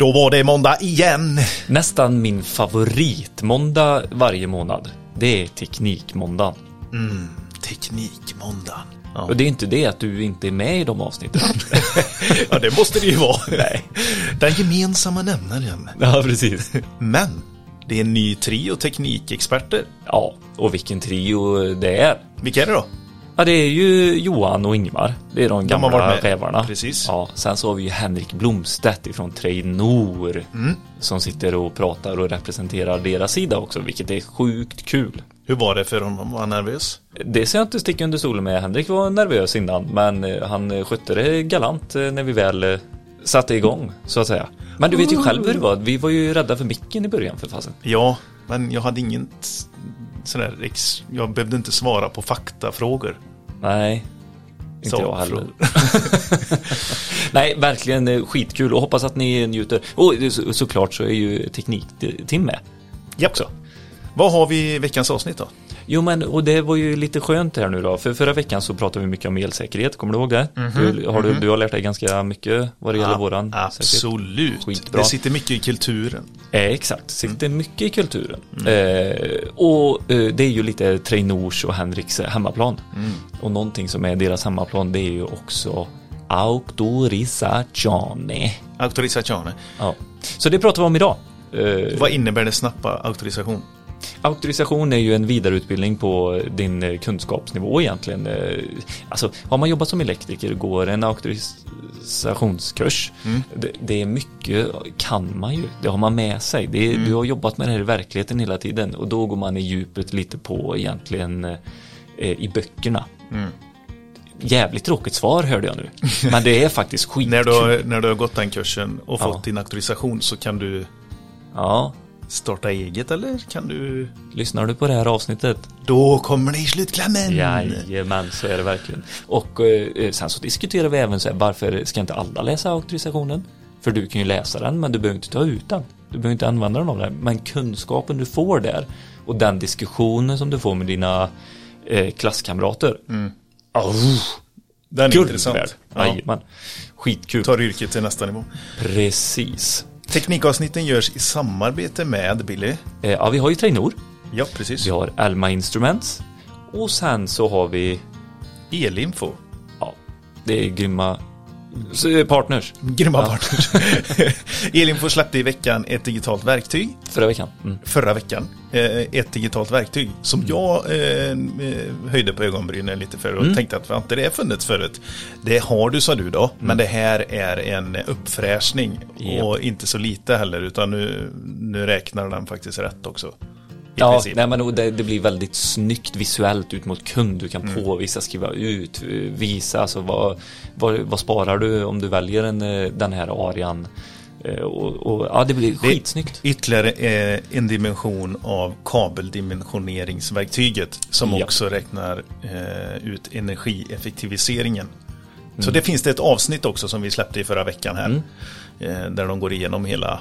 Då var det måndag igen. Nästan min favoritmåndag varje månad. Det är Teknikmåndagen. Mm, teknikmåndagen. Ja. Och det är inte det att du inte är med i de avsnitten. ja, det måste det ju vara. Nej. Den gemensamma nämnaren. Ja, precis. Men det är en ny trio teknikexperter. Ja, och vilken trio det är. Vilka är det då? Ja, det är ju Johan och Ingmar. Det är de har gamla varit med. rävarna. Precis. Ja, sen så har vi ju Henrik Blomstedt ifrån Trainor. Mm. Som sitter och pratar och representerar deras sida också, vilket är sjukt kul. Hur var det för honom? Var han nervös? Det ska jag inte sticka under stolen med. Henrik var nervös innan, men eh, han eh, skötte det galant eh, när vi väl satte igång, så att säga. Men du vet ju själv hur det var. Vi var ju rädda för micken i början för fasen. Ja, men jag hade inget sådär, jag behövde inte svara på faktafrågor. Nej, inte Så, jag heller. Nej, verkligen skitkul och hoppas att ni njuter. Och så, såklart så är ju Tekniktim med. Japp. Så. Vad har vi i veckans avsnitt då? Jo men och det var ju lite skönt här nu då, för förra veckan så pratade vi mycket om elsäkerhet, kommer du ihåg det? du, har du, du har lärt dig ganska mycket vad det gäller våran säkerhet. Absolut. Skitbra. Det sitter mycket i kulturen. Eh, exakt, sitter mycket i kulturen. Eh, och eh, det är ju lite Trainors och Henriks hemmaplan. Och någonting som är deras hemmaplan det är ju också auktorisazione. Auktorisazione. Ja. Så det pratar vi om idag. Eh, Vad innebär det snabba auktorisation? Auktorisation är ju en vidareutbildning på din eh, kunskapsnivå egentligen. Eh, Alltså, har man jobbat som elektriker och går en auktorisationskurs, det, det är mycket kan man ju, det har man med sig. Det, är- Du har jobbat med det här i verkligheten hela tiden och då går man i djupet lite på egentligen eh, i böckerna. Jävligt tråkigt svar hörde jag nu, men det är faktiskt skitkul. När du, har, när du har gått den kursen och Ja. fått din auktorisation så kan du Ja, starta eget eller kan du? lyssnar du på det här avsnittet? Då kommer det i slutklämmen. Jajamän, så är det verkligen. Och eh, sen så diskuterar vi även så här, varför ska inte alla läsa auktorisationen? För du kan ju läsa den, men du behöver inte ta ut den. Du behöver inte använda den av det. Men kunskapen du får där och den diskussionen som du får med dina eh, klasskamrater. Oh, Den är guld intressant. Ja. Jajamän. Skitkul. Tar yrket till nästa nivå. Precis. Teknikavsnitten görs i samarbete med Billy. Eh, ja, vi har ju Trainor. Ja, precis. Vi har Alma Instruments. Och sen så har vi, Elinfo. ja, det är grymma partners. Grymma Ja. partners. Elinfo släppte i veckan ett digitalt verktyg. Förra veckan. Mm. Förra veckan. Eh, Ett digitalt verktyg som jag eh, eh, höjde på ögonbrynen lite för och Mm. tänkte att har inte det funnits förut? Det har du sa du då, men det här är en uppfräschning Japp. och inte så lite heller utan nu, nu räknar den faktiskt rätt också. Ja, princip. nej, men det, det blir väldigt snyggt visuellt ut mot kund. Du kan Mm. påvisa, skriva ut, visa. Alltså vad, vad, vad sparar du om du väljer en, eh, den här arian? Eh, Och, och, ja, det blir skitsnyggt. Ytterligare eh, en dimension av kabeldimensioneringsverktyget som Ja. också räknar eh, ut energieffektiviseringen. Mm. Så det finns det ett avsnitt också som vi släppte i förra veckan här. Mm. Eh, där de går igenom hela,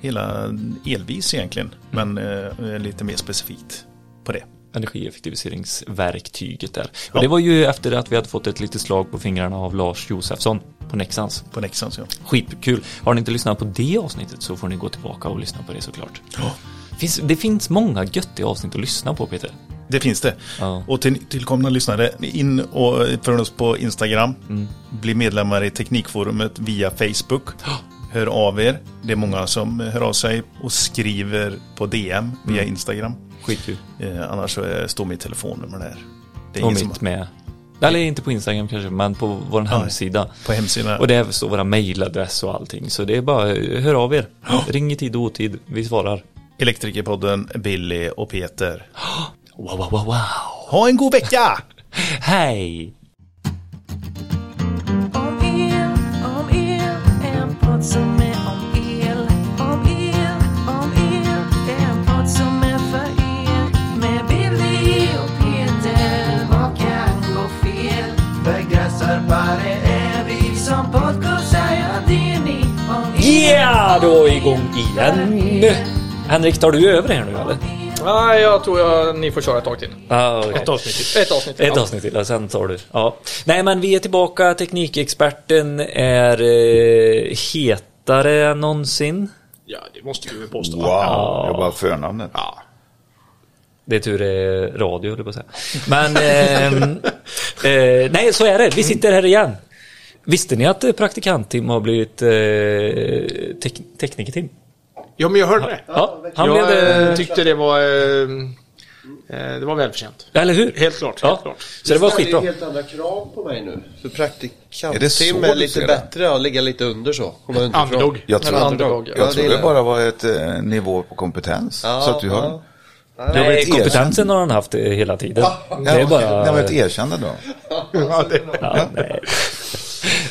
hela elvis egentligen. Mm. Men eh, lite mer specifikt på det. Energieffektiviseringsverktyget där. Och Ja. det var ju efter att vi hade fått ett litet slag på fingrarna av Lars Josefsson på Nexans. På Nexans ja. Skitkul. Har ni inte lyssnat på det avsnittet så får ni gå tillbaka och lyssna på det såklart. Finns, det finns många göttiga avsnitt att lyssna på Peter. Det finns det. Ja. Och till tillkomna lyssnare, in och följ oss på Instagram. Mm. Bli medlemmar i Teknikforumet via Facebook. Hör av er. Det är många som hör av sig och skriver på DM via Mm. Instagram. Skitkul. Eh, annars så står mitt telefonnummer där. Det är Och ingen som mitt med. Eller inte på Instagram kanske, men på vår hemsida. på hemsidan. Och det står våra mejladress och allting. Så det är bara, hör av er. Ring i tid och otid. Vi svarar. Elektrikerpodden, Billy och Peter. Wow, wow, wow, wow. Ha en god vecka! Hej! Ja, då är vi igång igen. Henrik, tar du över här nu eller? Nej, jag tror jag, ni får köra ett tag till. Ah, okay. Ett avsnitt till. Ett avsnitt. Ett ja. avsnitt till, och sen tar du. Ja. Nej, men vi är tillbaka. Teknikexperten är eh, het lättare än någonsin. Ja, det måste vi väl påstå. Wow, jag bara förnamnet. Ja. Det är tur det är radio, höll på att säga. Men, ehm, eh, nej, så är det. Vi sitter här igen. Visste ni att eh, praktikant-Tim har blivit eh, tek- tekniker-Tim? ja, men jag hörde det. Ja, han jag blev det. eh, tyckte det var... Eh, eh, det var välförtjänt. Eller hur? Helt klart. Ja. Helt klart. Så det var skitbra. helt andra krav på mig nu. För Är det praktikant-Tim är, du lite det? bättre, ja, ligga lite under så. Underdog. Jag tror, underdog, ja. jag Ja, tror det det är- bara var ett eh, nivå på kompetens. Ja, så att du har... ja. Nej, kompetensen har han haft hela tiden. Det är Ja, bara... Nej, men ett erkännande då. Ja, det, Ja, nej.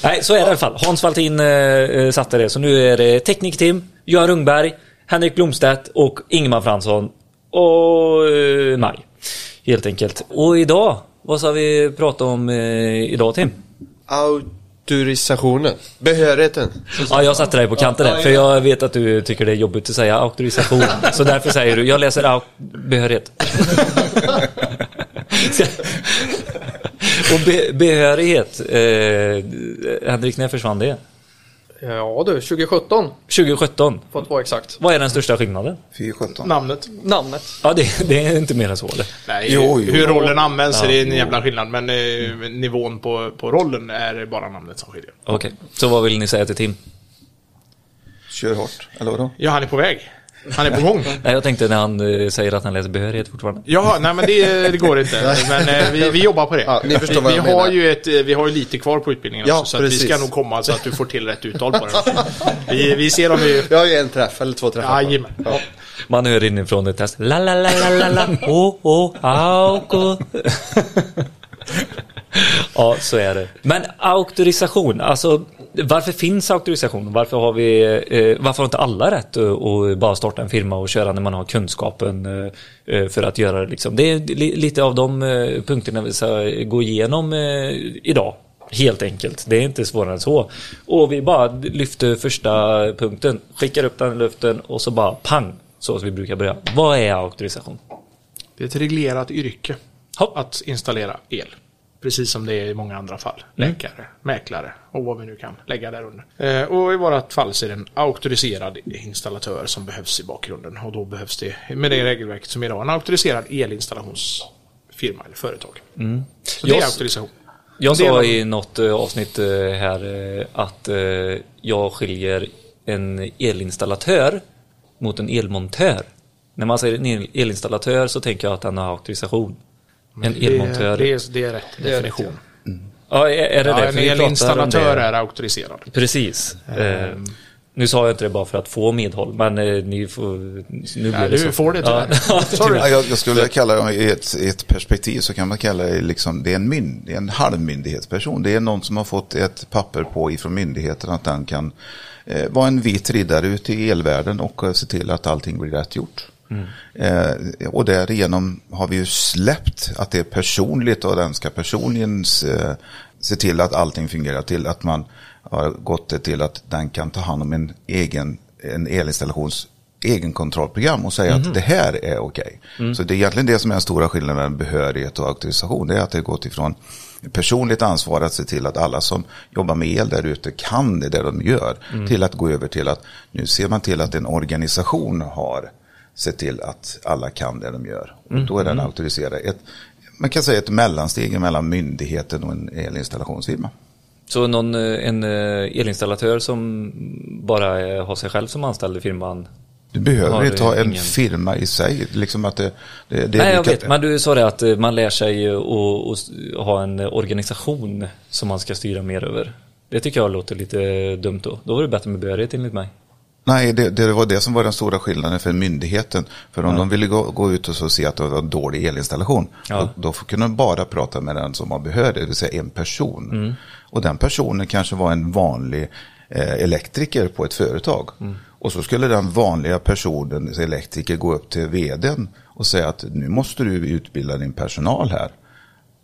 Nej, så är det i alla fall. Hans Valtin eh, eh, satte det. Så nu är det Teknik-Tim, Göran Rungberg, Henrik Blomstedt och Ingemar Fransson och eh, Maj. Helt enkelt. Och idag, vad ska vi prata om eh, idag Tim? Auktorisationen. Behörigheten. Ja, jag satte dig på kanten där, för jag vet att du tycker det är jobbigt att säga auktorisation. Så därför säger du, jag läser au- behörighet. Och be behörighet, eh, Henrik, när försvann det? ja du, 2017 2017. för att vara exakt. Vad är den största skillnaden? Fy sjutton. Namnet. Namnet. Ja, det, det är inte mer än så eller? Nej, Jo, jo. hur rollen används är det en jävla skillnad. Men eh, nivån på, på rollen är bara namnet som skiljer. Okej, så vad vill ni säga till Tim? Kör hårt, eller vadå? Ja, han är på väg. Han är på gång. Nej, jag tänkte när han eh, säger att han läser behörighet fortfarande. Ja, nej men det, det går inte. Men eh, vi, vi jobbar på det. Ja, ni förstår vi, vad vi jag har menar. ju ett, eh, vi har ju lite kvar på utbildningen Ja, också, så att vi ska nog komma så att du får till rätt uttal på det. Vi, vi ser om vi... Jag har ju en träff eller två träffar. Jajamän. Ja. Man hör inifrån ett test. La, la, la, la, la, la. Oh, oh, auko. ja, så är det. Men auktorisation, alltså varför finns auktorisation? Varför har vi, eh, varför har inte alla rätt att bara starta en firma och köra när man har kunskapen eh, eh, för att göra det liksom? Det är li, lite av de eh, punkterna vi ska gå igenom idag. Helt enkelt, det är inte svårare än så. Och vi bara lyfter första punkten, skickar upp den i luften och så bara pang, så som vi brukar börja. Vad är auktorisation? Det är ett reglerat yrke Hopp. att installera el. Precis som det är i många andra fall. Mm. Läkare, mäklare och vad vi nu kan lägga där under. Eh, och i vårat fall så är det en auktoriserad installatör som behövs i bakgrunden. Och då behövs det, med det regelverket som är idag, en auktoriserad elinstallationsfirma eller företag. Så det är auktorisation. Jag sa i något eh, avsnitt eh, här eh, att jag skiljer en elinstallatör mot en elmontör. När man säger en el- elinstallatör så tänker jag att den har auktorisation. En elmontör. Det, det, är, det är rätt definition. Ja, är, det Ja, det? en elinstallatör det. är auktoriserad. Precis. Eh, nu sa jag inte det bara för att få medhåll, men eh, ni får... Nu blir Ja, det du så. får det tyvärr. Ja. Ja, jag, jag skulle kalla det i ett, ett perspektiv så kan man kalla det liksom, det är en, myn, det är en halvmyndighetsperson. Det är någon som har fått ett papper på ifrån myndigheten att den kan eh, vara en vit riddare ute i elvärlden och se till att allting blir rätt gjort. Eh, och därigenom har vi ju släppt att det är personligt och den ska personligen eh, se till att allting fungerar till att man har gått till att den kan ta hand om en egen en elinstallations egenkontrollprogram och säga att det här är okej. Så det är egentligen det som är den stora skillnaden mellan behörighet och auktorisation. Det är att det har gått ifrån personligt ansvar att se till att alla som jobbar med el där ute kan det där de gör. Till att gå över till att nu ser man till att en organisation har sett till att alla kan det de gör. Och då är den auktoriserad. Ett, man kan säga ett mellansteg mellan myndigheten och en elinstallationsfirma. Så någon, eh, en eh, elinstallatör som bara eh, har sig själv som anställd i firman Du behöver inte ha en ingen- firma i sig. Liksom att det, det, det Nej, jag vet. Men du sa det att man lär sig att ha en organisation som man ska styra mer över. Det tycker jag låter lite dumt då. Då var det bättre med behörighet enligt mig. Nej, det, det var det som var den stora skillnaden för myndigheten. För om de ville gå, gå ut och så se att det var en dålig elinstallation, Ja. då, då kunde de bara prata med den som var behörig, det vill säga en person. Mm. Och den personen kanske var en vanlig eh, elektriker på ett företag. Mm. Och så skulle den vanliga personen, elektriker, gå upp till vdn och säga att nu måste du utbilda din personal här.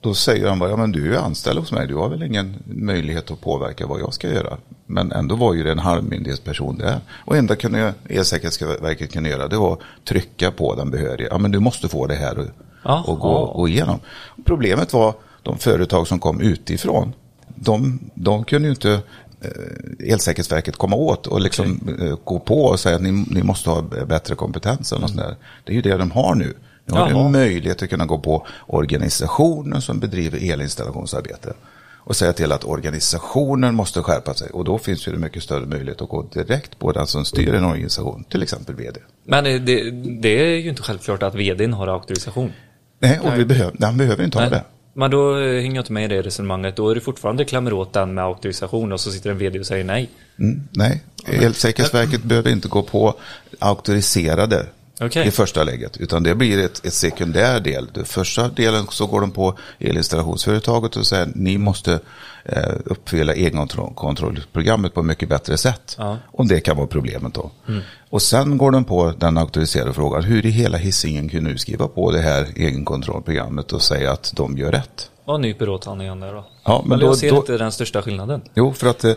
Då säger han bara, ja men du är anställd hos mig, du har väl ingen möjlighet att påverka vad jag ska göra. Men ändå var ju det en halvmyndighetsperson där. Och enda kunde Elsäkerhetsverket kunde göra, det var att trycka på den behöriga. Ja men du måste få det här och, gå, gå igenom. Problemet var de företag som kom utifrån. De, de kunde ju inte eh, Elsäkerhetsverket komma åt och liksom eh, gå på och säga att ni, ni måste ha bättre kompetens. Eller något sånt där. Det är ju det de har nu. Nu har Jaha. en möjlighet att kunna gå på organisationen som bedriver elinstallationsarbete och säga till att organisationen måste skärpa sig. Och då finns ju det mycket större möjlighet att gå direkt på den som styr en organisation, till exempel vd. Men eh, det, det är ju inte självklart att vdn har auktorisation. Nej, och vi behöver, han behöver inte ha det. Men då eh, hänger jag inte med i det resonemanget. Då är det fortfarande klämmer åt den med auktorisation och så sitter en vd och säger nej. Mm, nej, Elsäkerhetsverket behöver inte gå på auktoriserade Okej. i första läget, utan det blir ett, ett sekundär del. Den första delen så går de på elinstallationsföretaget och säger ni måste eh, uppfylla egenkontrollprogrammet på ett mycket bättre sätt. Ja. Om det kan vara problemet då. Och sen går de på den auktoriserade frågan, hur i hela hissingen kunde du skriva på det här egenkontrollprogrammet och säga att de gör rätt? Och nyper åt han igen där då. Ja, men då- jag ser då- inte den största skillnaden. Jo, för att eh,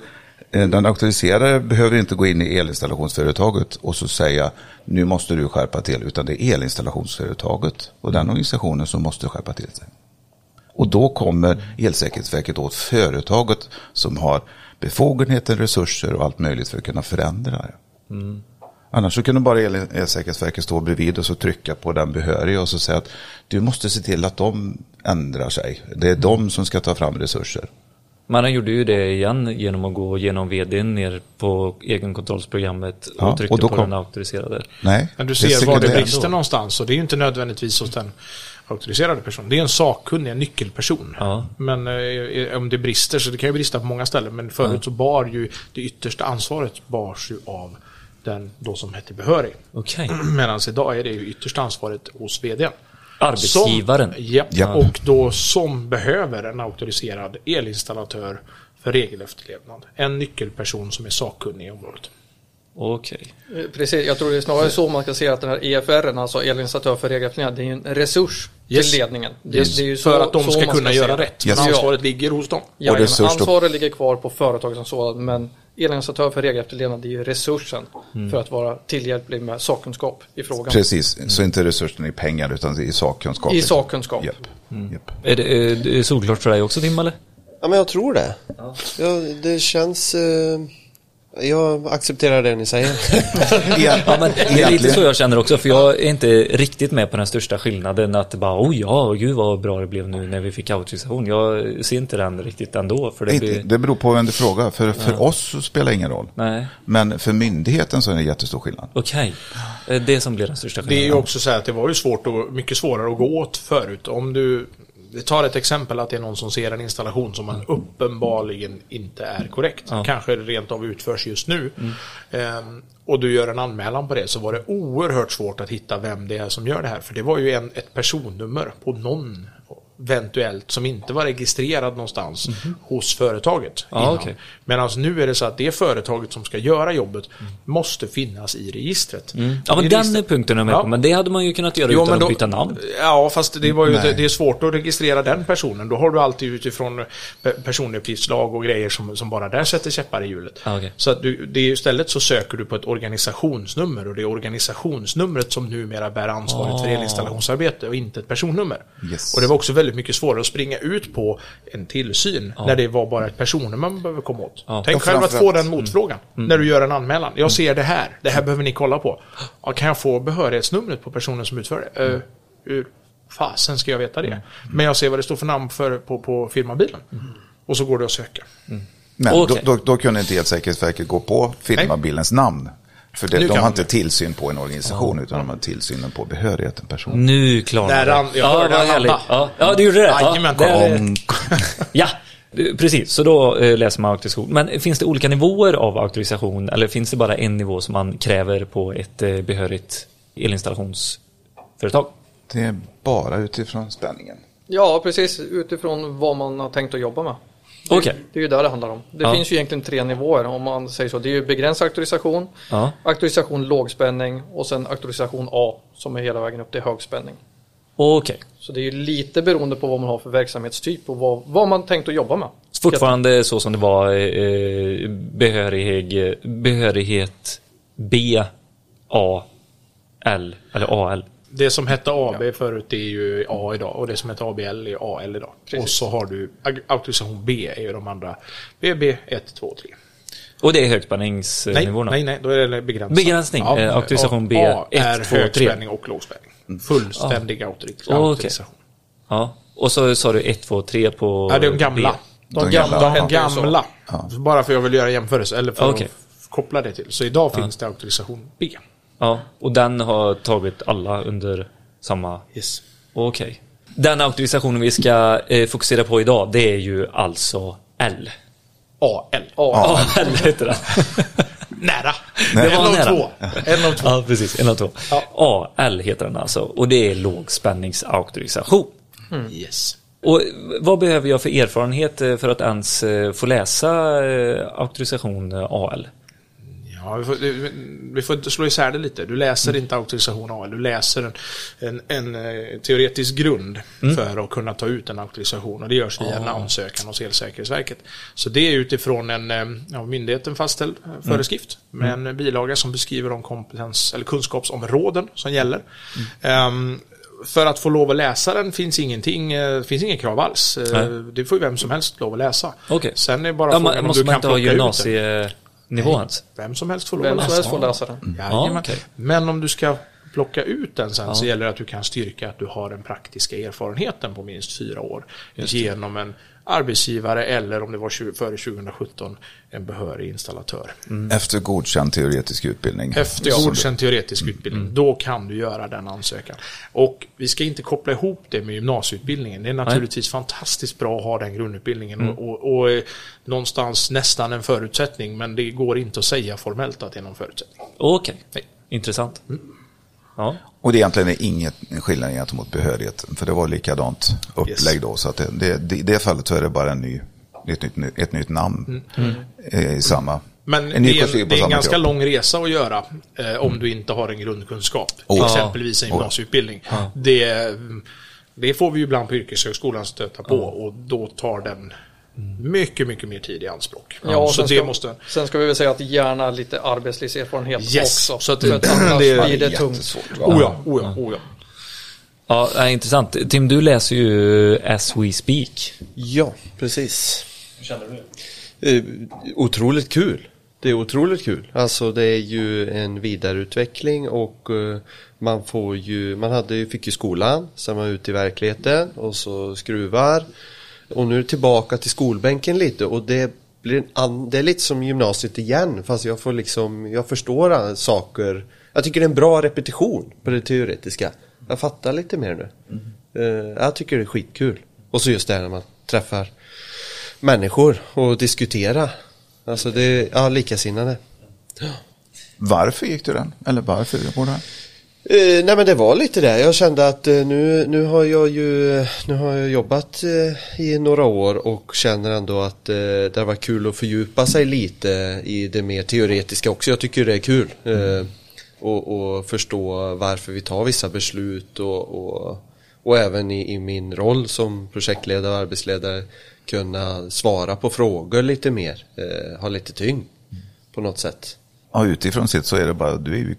den auktoriserade behöver inte gå in i elinstallationsföretaget och så säga nu måste du skärpa till, utan det är elinstallationsföretaget och den organisationen som måste skärpa till sig. Och då kommer Elsäkerhetsverket åt företaget som har befogenheter, resurser och allt möjligt för att kunna förändra det. Annars så kunde bara El- Elsäkerhetsverket stå bredvid och så trycka på den behöriga och så säga att du måste se till att de ändrar sig. Det är de som ska ta fram resurser. Men han gjorde ju det igen genom att gå genom vdn ner på egenkontrollsprogrammet och Ja, tryckte och på kom- den auktoriserade. Nej, Men du ser var det brister någonstans och det är ju inte nödvändigtvis hos den auktoriserade personen. Det är en sakkunnig, en nyckelperson. Ja. Men eh, om det brister, så det kan ju brista på många ställen, men förut så bar ju det yttersta ansvaret bars ju av den då som hette behörig. Okej. Medan idag är det ju yttersta ansvaret hos vdn. Arbetsgivaren. Som, ja, Ja. och då som behöver en auktoriserad elinstallatör för regelefterlevnad. En nyckelperson som är sakkunnig i området. Okej. Eh, Precis, jag tror det är snarare så man ska se att den här EFR, alltså elinstallatör för regelefterlevnad, det är ju en resurs Yes. till ledningen. Det, Yes, det är ju för så- att de ska kunna se göra rätt. Yes. Men Ja. ansvaret ligger hos dem. Jajamän, resurs då. ansvaret ligger kvar på företaget som sådan, men elinstallatör för regelefterlevnad, det är ju resursen Mm. för att vara tillhjälplig med sakkunskap i frågan. Precis, så inte resursen i pengar utan i sakkunskap. I sakkunskap. Japp. Japp. Är det, är det solklart för dig också Tim eller? Ja, men jag tror det. Ja, det känns... Eh, jag accepterar det ni säger. Ja, men det är lite så jag känner också, för jag är inte riktigt med på den största skillnaden att bara, oj ja, gud vad bra det blev nu när vi fick auktorisation. Jag ser inte den riktigt ändå, för det Inte- blir... Det beror på vem du frågar. För, för oss så spelar det ingen roll. Nej, Men för myndigheten så är det en jättestor skillnad. okej. Det är det som blir den största Det är ju skillnaden. också så här att det var ju svårt och mycket svårare att gå åt förut. Om du vi tar ett exempel att det är någon som ser en installation som man uppenbarligen inte är korrekt. Ja. Kanske rent av utförs just nu. Ehm, och du gör en anmälan på det så var det oerhört svårt att hitta vem det är som gör det här. För det var ju en, ett personnummer på någon eventuellt som inte var registrerad någonstans hos företaget. Ja, innan. okej. Medan nu är det så att det företaget som ska göra jobbet måste finnas i registret. Mm. Ja, men I den registret- punkten är med Ja. på, men det hade man ju kunnat göra Jo, utan men då- att byta namn. Ja, fast det, var ju, det är svårt att registrera den personen. Då har du alltid utifrån pe- personuppgiftslag och grejer som, som bara där sätter käppar i hjulet. Ah, okej. Så att du, det är istället så söker du på ett organisationsnummer och det är organisationsnumret som numera bär ansvaret för Ah. elinstallationsarbete och inte ett personnummer. Yes. Och det var också väldigt mycket svårare att springa ut på en tillsyn när det var bara ett personnummer man behöver komma åt. Ja. Tänk Ja, själv att få den motfrågan när du gör en anmälan. Jag ser det här, det här behöver ni kolla på. Ja, kan jag få behörighetsnumret på personen som utför det? Uh, hur fasen ska jag veta det? Men jag ser vad det står för namn för, på, på firmabilen. Och så går det att söka. Men Okej. då, då, då kunde inte Elsäkerhetsverket gå på firmabilens namn. För det, Nu de kan har inte tillsyn på en organisation utan de har tillsynen på behörigheten person. Nu klarnar Där det. jag ja, hörde vad härligt. Ja, ja, det gjorde det. Ja, det Ja, precis. Så då eh, läser man auktorisation. Men finns det olika nivåer av auktorisation eller finns det bara en nivå som man kräver på ett eh, behörigt elinstallationsföretag? det är bara utifrån spänningen. Ja, precis utifrån vad man har tänkt att jobba med. Okej. Det är ju där det handlar om. Det Ja. finns ju egentligen tre nivåer om man säger så. Det är ju begränsad auktorisation, Ja. auktorisation lågspänning och sen auktorisation A som är hela vägen upp till högspänning. Okej. Så det är ju lite beroende på vad man har för verksamhetstyp och vad, vad man tänkt att jobba med. Fortfarande så som det var eh, behörig, behörighet B, A, L eller AL. Det som hette AB förut är ju A idag och det som hette ABL är AL idag. Precis. Och så har du auktorisation B är ju de andra BB 1, 2, 3. Och det är Nej, högspänningsnivåerna? nej, nej, då är det begränsat. Begränsning, eh, auktorisation B, A är 1, 2, 3. högspänning och lågspänning. Fullständig auktoris- Okej. auktorisation. Ja. Och så sa du 1, 2, 3 på Ja, det är de gamla. B. De De gamla, gamla. De gamla. Bara för att jag vill göra jämförelse, eller för Okej. att koppla det till. Så idag finns det auktorisation B. Ja, och den har tagit alla under samma... Yes. Okej. Den auktorisationen vi ska eh, fokusera på idag, det är ju alltså L. AL. Ja, L heter den. Nära. Det en var av nära. två. En av två. Ja, precis. En av två. AL heter den alltså. Och det är lågspänningsauktorisation. Yes. Och vad behöver jag för erfarenhet eh, för att ens eh, få läsa eh, auktorisation AL? Ja, vi, får, vi får slå isär det lite. Du läser inte auktorisation AL, du läser en, en, en eh, teoretisk grund för att kunna ta ut en auktorisation och det görs via en ansökan hos Elsäkerhetsverket. Så det är utifrån en eh, av myndigheten fastställd eh, föreskrift med en bilaga som beskriver de kompetens eller kunskapsområden som gäller. Ehm, för att få lov att läsa den finns ingenting, eh, finns ingen krav alls. Nej. Det får ju vem som helst lov att läsa. Okej. Sen är det bara Ja, frågan man, om måste du kan plocka ut den. Ens? Vem som helst får lov Vem att som läsa. helst får läsa den. Jajamän. Ja, okej. Men om du ska plocka ut den sen så gäller det att du kan styrka att du har den praktiska erfarenheten på minst fyra år genom en arbetsgivare eller om det var 20, före 2017 en behörig installatör. Efter godkänd teoretisk utbildning. Efter Så- godkänd teoretisk utbildning, då kan du göra den ansökan. Och vi ska inte koppla ihop det med gymnasieutbildningen. Det är naturligtvis fantastiskt bra att ha den grundutbildningen och, och, och eh, någonstans nästan en förutsättning, men det går inte att säga formellt att det är någon förutsättning. Okej, Nej. intressant. Ja. Och det egentligen är inget skillnad gentemot behörigheten. För det var likadant upplägg Yes. då. Så att det, det, det, i det fallet så är det bara en ny, ett, nytt, ett nytt namn. eh, I samma. Men en det är, en, det är en ganska kropp. lång resa att göra eh, om du inte har en grundkunskap. Oh. Exempelvis en gymnasieutbildning. Det, det får vi ju ibland på yrkeshögskolan stöta på och då tar den mycket, mycket mer tid i anspråk. Ja, så sen, det ska, måste... sen ska vi väl säga att gärna lite arbetslivserfarenhet Yes, också. så att för det- att annars det- blir det tungt. Oh ja, oh ja, oh ja. Ja, intressant. Tim, du läser ju As We Speak. Ja, precis. Eh, otroligt kul. Det är otroligt kul. Alltså det är ju en vidareutveckling och eh, man får ju, man hade, fick ju skolan, sen var man ute i verkligheten och så skruvar. Och nu är det tillbaka till skolbänken lite och det blir en an, det är lite som gymnasiet igen fast jag får liksom, jag förstår saker. Jag tycker det är en bra repetition på det teoretiska. Jag fattar lite mer nu. Eh, jag tycker det är skitkul. Och så just det här när man träffar människor och diskutera. Alltså det är, ja, likasinnade. Varför gick du den? Eller varför går den? Eh, nej men det var lite det. Jag kände att eh, nu, nu har jag ju nu har jag jobbat eh, i några år och känner ändå att eh, det var kul att fördjupa sig lite i det mer teoretiska också. Jag tycker det är kul. Mm. och, och förstå varför vi tar vissa beslut och, och, och även i, i min roll som projektledare och arbetsledare kunna svara på frågor lite mer. Eh, ha lite tyngd på något sätt. Ja, utifrån sett så är det bara, du är ju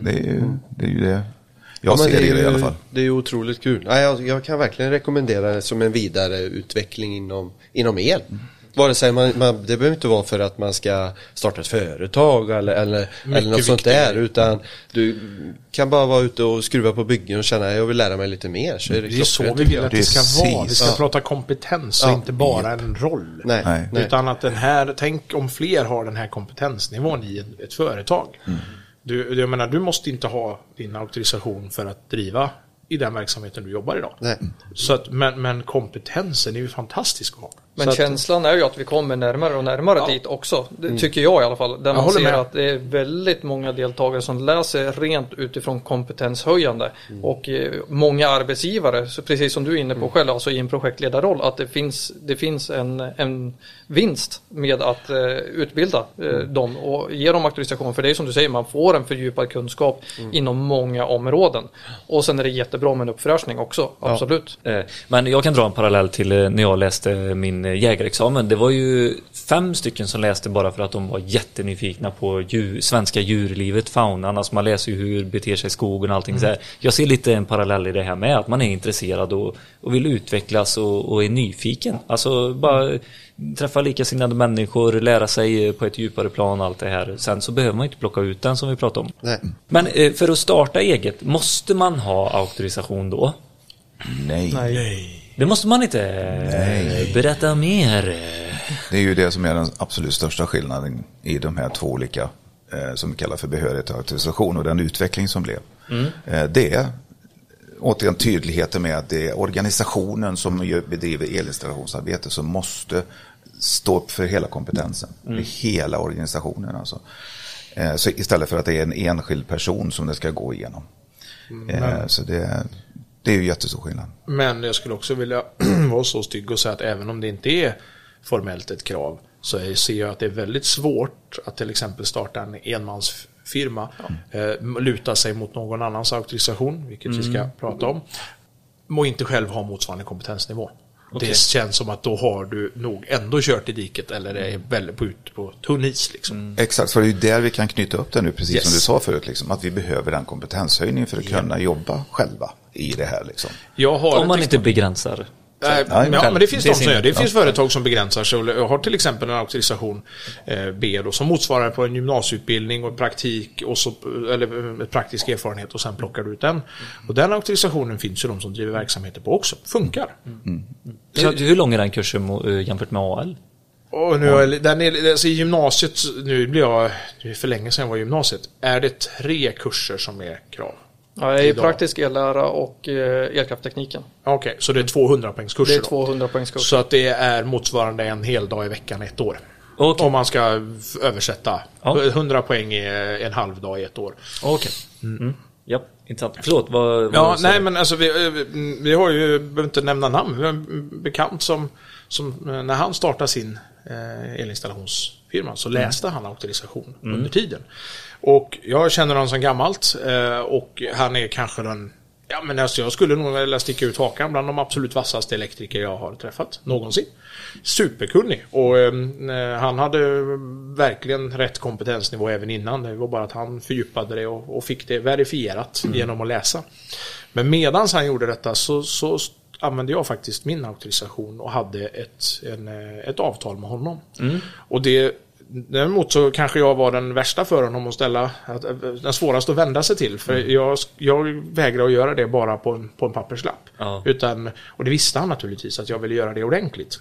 kunskapstörstig. Det, är ju, det är ju det jag Ja, ser det i alla fall. Det är ju otroligt kul. Ja, jag, jag kan verkligen rekommendera det som en vidareutveckling inom, inom el. Vare sig man, man, det behöver inte vara för att man ska starta ett företag eller, eller, eller något sånt där. Utan du kan bara vara ute och skruva på byggen och känna att jag vill lära mig lite mer. Så är det, Det är så vi vill att det ska Precis. vara. Vi ska Ja. prata kompetens och Ja. inte bara en roll. Nej, Nej. Utan att den här, tänk om fler har den här kompetensnivån i ett, ett företag. Du, jag menar, du måste inte ha din auktorisation för att driva i den verksamheten du jobbar idag. Nej. Så att, men, men kompetensen är ju fantastisk att ha. Men att, känslan är ju att vi kommer närmare och närmare Ja. dit också. Det tycker jag i alla fall. Där man ser med. att det är väldigt många deltagare som läser rent utifrån kompetenshöjande. Och eh, många arbetsgivare, så precis som du är inne på själv, alltså i en projektledarroll, att det finns, det finns en, en vinst med att eh, utbilda eh, dem och ge dem auktorisation. För det är som du säger, man får en fördjupad kunskap inom många områden. Och sen är det jättebra med en uppfräschning också, absolut. Eh, Men jag kan dra en parallell till eh, när jag läste min sin eh, jägarexamen. Det var ju fem stycken som läste bara för att de var jättenyfikna på djur, svenska djurlivet, faunan. Alltså man läser ju hur beter sig skogen och allting så här. Jag ser lite en parallell i det här med att man är intresserad och, och vill utvecklas och, och är nyfiken. Alltså bara träffa likasinnade människor, lära sig eh, på ett djupare plan allt det här. Sen så behöver man inte plocka ut den som vi pratade om. Nej. Men eh, för att starta eget, måste man ha auktorisation då? Nej. Det måste man inte. Berätta mer. Det är ju det som är den absolut största skillnaden i de här två olika eh, som vi kallar för behörighet och auktorisation och den utveckling som blev. Eh, det är återigen tydligheten med att det är organisationen som bedriver elinstallationsarbete som måste stå upp för hela kompetensen. För hela organisationen alltså. Eh, så istället för att det är en enskild person som det ska gå igenom. Eh, så det, det är ju jättestor skillnad. Men jag skulle också vilja vara så stygg och säga att även om det inte är formellt ett krav så är- ser jag att det är väldigt svårt att till exempel starta en enmansfirma, eh, luta sig mot någon annans auktorisation, vilket vi ska prata om, och inte själv ha motsvarande kompetensnivå. Det känns som att då har du nog ändå kört i diket eller är väldigt på, ut på tunn is. Liksom. Exakt, för det är ju där vi kan knyta upp det nu, precis Yes. som du sa förut, liksom, att vi behöver den kompetenshöjning för att kunna jobba själva i det här. Liksom. Jag har Om man inte begränsar. Nej, Nej, ja, men det finns det de som gör. Det finns ja. företag som begränsar sig och jag har till exempel en auktorisation eh, B då, som motsvarar på en gymnasieutbildning och praktik och så, eller eh, praktisk erfarenhet och sen plockar du ut den. Och den auktorisationen finns ju de som driver verksamheter på också. Funkar. Hur, hur lång är den kursen eh, jämfört med AL? Och nu, den är, alltså i gymnasiet, nu blir jag, det är för länge sedan jag var i gymnasiet, är det tre kurser som är krav. Ja, jag är Idag. praktisk ellära och eh, elkrafttekniken. Okej, så det är 200 poängs kurser Det är då. 200 poängs kurs. Så att det är motsvarande en hel dag i veckan ett år. Okej. Om man ska översätta. Ja. 100 poäng är en halv dag i ett år. Okej. Mm. Ja, intressant. Förlåt, vad... vad Ja, nej men alltså vi, eh, vi- vi har ju, behöver inte nämna namn, vi har en bekant som, som eh, när han startade sin eh, elinstallationsfirma så läste han auktorisation under tiden. Och jag känner honom som gammalt eh, och han är kanske den Ja men alltså jag skulle nog vilja sticka ut hakan bland de absolut vassaste elektriker jag har träffat någonsin. Superkunnig och eh, han hade verkligen rätt kompetensnivå även innan. Det var bara att han fördjupade det och, och fick det verifierat genom att läsa. Men medans han gjorde detta så, så använde jag faktiskt min auktorisation och hade ett, en, eh, ett avtal med honom. Och det Däremot så kanske jag var den värsta för honom att ställa, den svåraste att vända sig till. För jag, jag vägrar att göra det bara på en, på en papperslapp. Ja. Utan, och det visste han naturligtvis, att jag ville göra det ordentligt.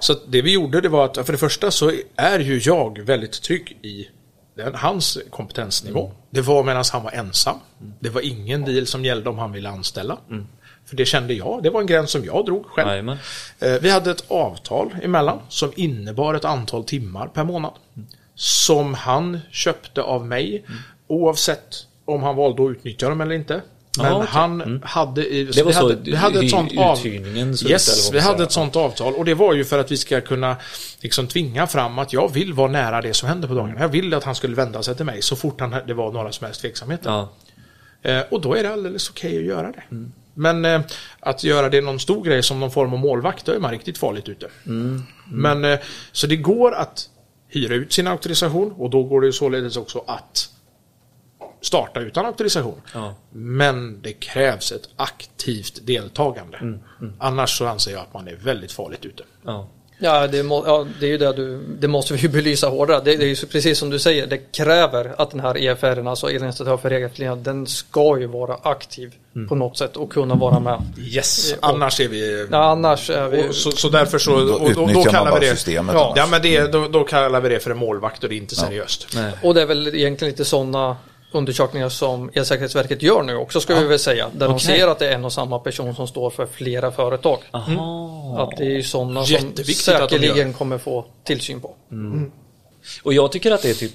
Så att det vi gjorde det var att för det första så är ju jag väldigt trygg i den, hans kompetensnivå. Det var medan han var ensam. Det var ingen deal som gällde om han ville anställa. För det kände jag, det var en gräns som jag drog själv. Jajamän. Eh, Vi hade ett avtal emellan som innebar ett antal timmar per månad. Som han köpte av mig oavsett om han valde att utnyttja dem eller inte. Men Ja, okej. han hade i... Det var vi så hade, vi hade ett sånt av... uthyrningen så Yes, vi hade ett sånt avtal och det var ju för att vi ska kunna liksom tvinga fram att jag vill vara nära det som händer på dagarna. Jag ville att han skulle vända sig till mig så fort han, det var några som helst tveksamheter. Ja. Eh, och då är det alldeles okej att göra det. Men eh, att göra det någon stor grej som någon form av målvakt, då är man riktigt farligt ute. Men eh, så det går att hyra ut sin auktorisation och då går det således också att starta utan auktorisation. Ja. Men det krävs ett aktivt deltagande. Annars så anser jag att man är väldigt farligt ute. Ja. Ja det, må, ja, det är ju det du, det måste vi ju belysa hårdare. Det, det är ju så- precis som du säger, det kräver att den här EFR, alltså elinstallatör för regelefterlevnad, den ska ju vara aktiv på något sätt och kunna vara med. Yes, Och- annars är vi... Ja, annars är vi... Och så, så därför så... Då och, då man kallar bara vi det... systemet Ja, annars. ja men det, då, då kallar vi det för en målvakt och det är inte seriöst. Nej. Och det är väl egentligen lite sådana undersökningar som Elsäkerhetsverket gör nu också ska vi väl säga. Där de Okej. ser att det är en och samma person som står för flera företag. Aha. Att det är ju sådana som de säkerligen kommer få tillsyn på. Och jag tycker att det typ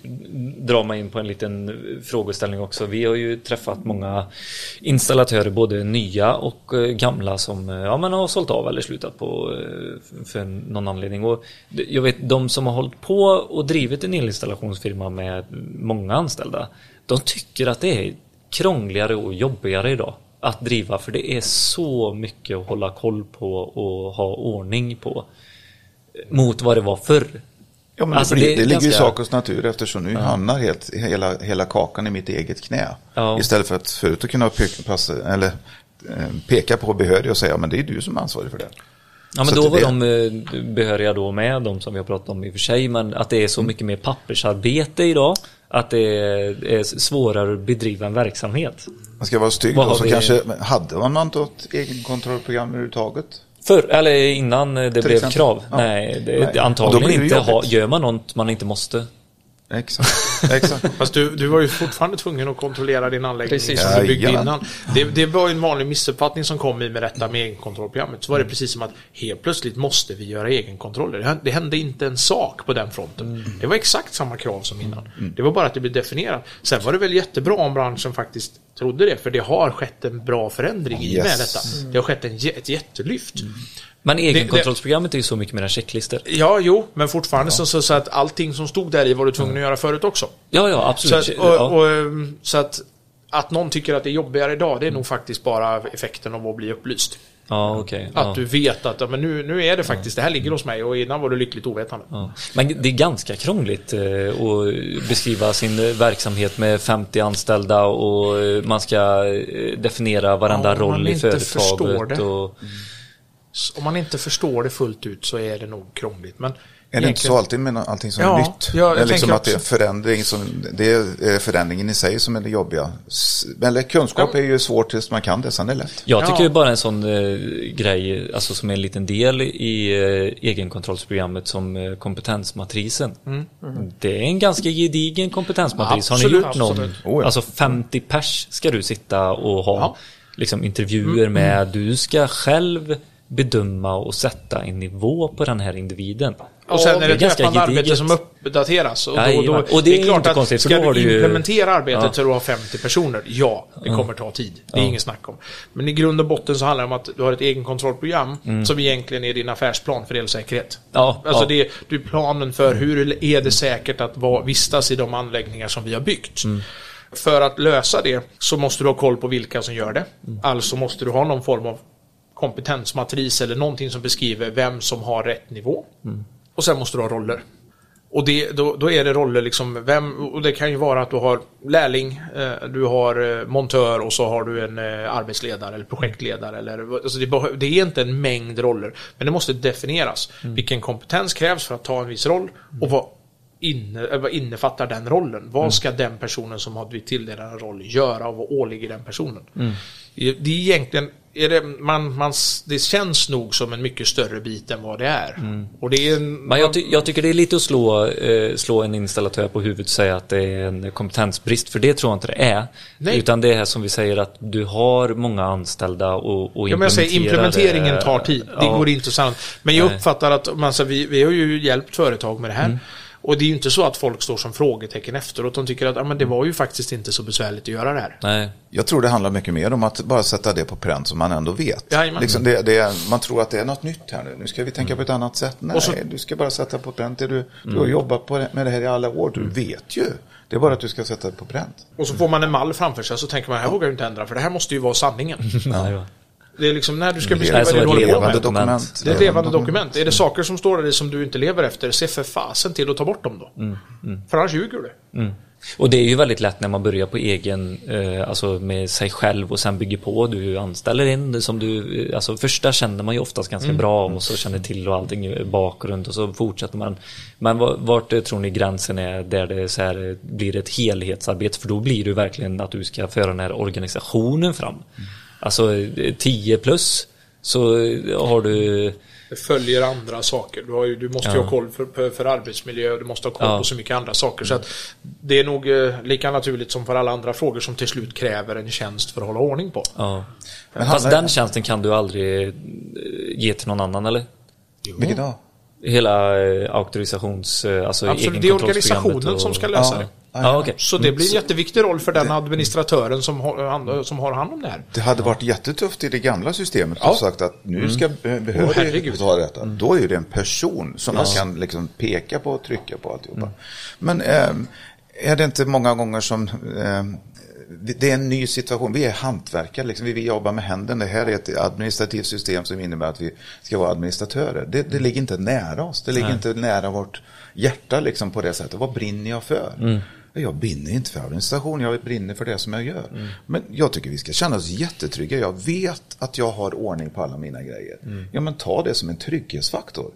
drar mig in på en liten frågeställning också. Vi har ju träffat många installatörer, både nya och eh, gamla som eh, ja, men har sålt av eller slutat på eh, för någon anledning. Och jag vet de som har hållit på och drivit en elinstallationsfirma med många anställda. De tycker att det är krångligare och jobbigare idag. att driva för det är så mycket att hålla koll på och ha ordning på mot vad det var förr. Ja, men Alltså, det, det det, ligger i ganska- sakens natur eftersom nu hamnar helt, hela, hela kakan i mitt eget knä. Ja. Istället för att förut att kunna peka, passa, eller, eh, peka på behörig och säga men det är du som är ansvarig för det. Ja men Så då var det- de eh, behöriga då med, de som vi har pratat om i och för sig, men att det är så mycket mer pappersarbete idag. Att det är, är svårare att bedriva en verksamhet. Man ska vara stygg Vad då, så vi- kanske, hade man något egenkontrollprogram överhuvudtaget? För, eller innan det blev exempel. krav. Ja. Nej, det, Nej. antagligen inte. Ha, gör man något man inte måste. Exakt. Exakt. Fast du, du var ju fortfarande tvungen att kontrollera din anläggning Precis. som du byggde innan. Det, det var ju en vanlig missuppfattning som kom i med detta med egenkontrollprogrammet. Så var det precis som att helt plötsligt måste vi göra egenkontroller. Det hände- Det hände inte en sak på den fronten. Det var exakt samma krav som innan. Det var bara att det blev definierat. Sen var det väl jättebra om branschen faktiskt trodde det. För det har skett en bra förändring i och med Yes. detta. Det har skett en, ett jättelyft. Men egenkontrollsprogrammet är ju så mycket mer än checklistor. Ja, jo, men fortfarande så, så, så att allting som stod där i var du tvungen att göra förut också. Ja, ja, Så absolut. att, och, ja. och, ehm, så att, att någon tycker att det är jobbigare idag, det är nog faktiskt bara effekten av att bli upplyst. Ja, okej. Att ja. du vet att ja, men nu, nu är det faktiskt, det här ligger hos mig och innan var du lyckligt ovetande. Men det är ganska krångligt eh, att beskriva sin verksamhet med 50 anställda och eh, man ska eh, definiera varenda roll i företaget. Och, Om man inte förstår det fullt ut så är det nog krångligt. Men Är det inte så alltid med allting som Ja, är nytt? ja, jag det är liksom att det är förändring som, det är förändringen i sig som är det jobbiga. Eller kunskap Ja. är ju svårt tills man kan det, sen är det lätt. jag tycker Ja. ju bara en sån eh, grej, alltså som är en liten del i eh, egenkontrollsprogrammet som eh, kompetensmatrisen. Det är en ganska gedigen kompetensmatris. Har ni Absolut, gjort någon? absolut. Oh, ja. Alltså 50 pers ska du sitta och ha Ja. liksom intervjuer med. Du ska själv bedöma och sätta en nivå på den här individen. Och sen är det det ganska löpande arbete som uppdateras. Och, då, Jajamän. då, Och det är inte konstigt, för ska då du du ju- implementera arbetet Ja. så du har 50 personer, ja, det kommer ta tid. Det är inget snack om. Men i grund och botten så handlar det om att du har ett egenkontrollprogram som egentligen är din affärsplan för elsäkerhet. Ja, Alltså ja. det är, det är planen för hur är det säkert att vistas i de anläggningar som vi har byggt. För att lösa det så måste du ha koll på vilka som gör det. Alltså måste du ha någon form av kompetensmatris eller någonting som beskriver vem som har rätt nivå. Och sen måste du ha roller. Och det, då, då är det roller liksom, vem, och det kan ju vara att du har lärling, eh, du har eh, montör och så har du en eh, arbetsledare eller projektledare. Eller, alltså det, det är inte en mängd roller, men det måste definieras. Vilken kompetens krävs för att ta en viss roll och vad, inne, eh, vad innefattar den rollen? Vad ska den personen som har blivit tilldelad en roll göra och vad åligger den personen? Det det är egentligen, är det, man, man, det känns nog som en mycket större bit än vad det är. Och det är en, Men jag, ty jag tycker det är lite att slå, eh, slå en installatör på huvudet och säga att det är en kompetensbrist, för det tror jag inte det är. Nej. Utan det är som vi säger att du har många anställda och, och Ja, men säger implementeringen tar tid. Det Ja. går inte sant. Men jag uppfattar att man, alltså, vi, vi har ju hjälpt företag med det här. Och det är ju inte så att folk står som frågetecken efteråt. De tycker att ah, men det var ju faktiskt inte så besvärligt att göra det här. Nej. Jag tror det handlar mycket mer om att bara sätta det på pränt som man ändå vet. Liksom det, det, är- man tror att det är något nytt här nu. Nu ska vi tänka på ett annat sätt. Nej, så- du ska bara sätta på pränt. Det Du, du har jobbat på det, med det här i alla år. Du vet ju. Det är bara att du ska sätta det på pränt. Och så får man en mall framför sig så tänker man, här vågar jag inte ändra för det här måste ju vara sanningen. Nej, ja. Det är liksom när du ska Det beskriva är så vad du ett håller på levande med. dokument. Det är ett levande dokument. Är det saker som står där som du inte lever efter, se för fasen till att ta bort dem då. För annars ljuger du. Och det är ju väldigt lätt när man börjar på egen, eh, alltså med sig själv och sen bygger på. Du anställer in som du, eh, alltså första känner man ju oftast ganska bra och så känner till och allting i bakgrund och så fortsätter man. Men va- vart tror ni gränsen är där det så här, eh, blir ett helhetsarbete? För då blir det verkligen att du ska föra den här organisationen fram. Alltså eh, 10 plus så har du Det följer andra saker. Du, har ju, du måste ju Ja. ha koll för, för, för arbetsmiljö och du måste ha koll Ja. på så mycket andra saker. Så att det är nog eh, lika naturligt som för alla andra frågor som till slut kräver en tjänst för att hålla ordning på. Ja. Men Fast den tjänsten kan du aldrig eh, ge till någon annan eller? Vilket då? Hela eh, auktorisations... eh, Alltså Absolut, det är organisationen och- som ska lösa Ja. det. Ja, okej. Så det blir en jätteviktig roll för den administratören som har, han- som har hand om det här. Det hade varit jättetufft i det gamla systemet Ja. och sagt att nu ska be- Åh, behörig herregud. ta detta. Då är det en person som man kan liksom peka på och trycka på alltihopa. Men ehm, är det inte många gånger som ehm, det är en ny situation. Vi är hantverkare, liksom. vi, vi jobbar med händerna. Det här är ett administrativt system som innebär att vi ska vara administratörer. Det, det ligger inte nära oss. Det ligger Nej. inte nära vårt hjärta liksom, på det sättet. Vad brinner jag för? Mm. Jag brinner inte för administration, jag brinner för det som jag gör. Mm. Men jag tycker vi ska känna oss jättetrygga. Jag vet att jag har ordning på alla mina grejer. Mm. Ja, men ta det som en trygghetsfaktor.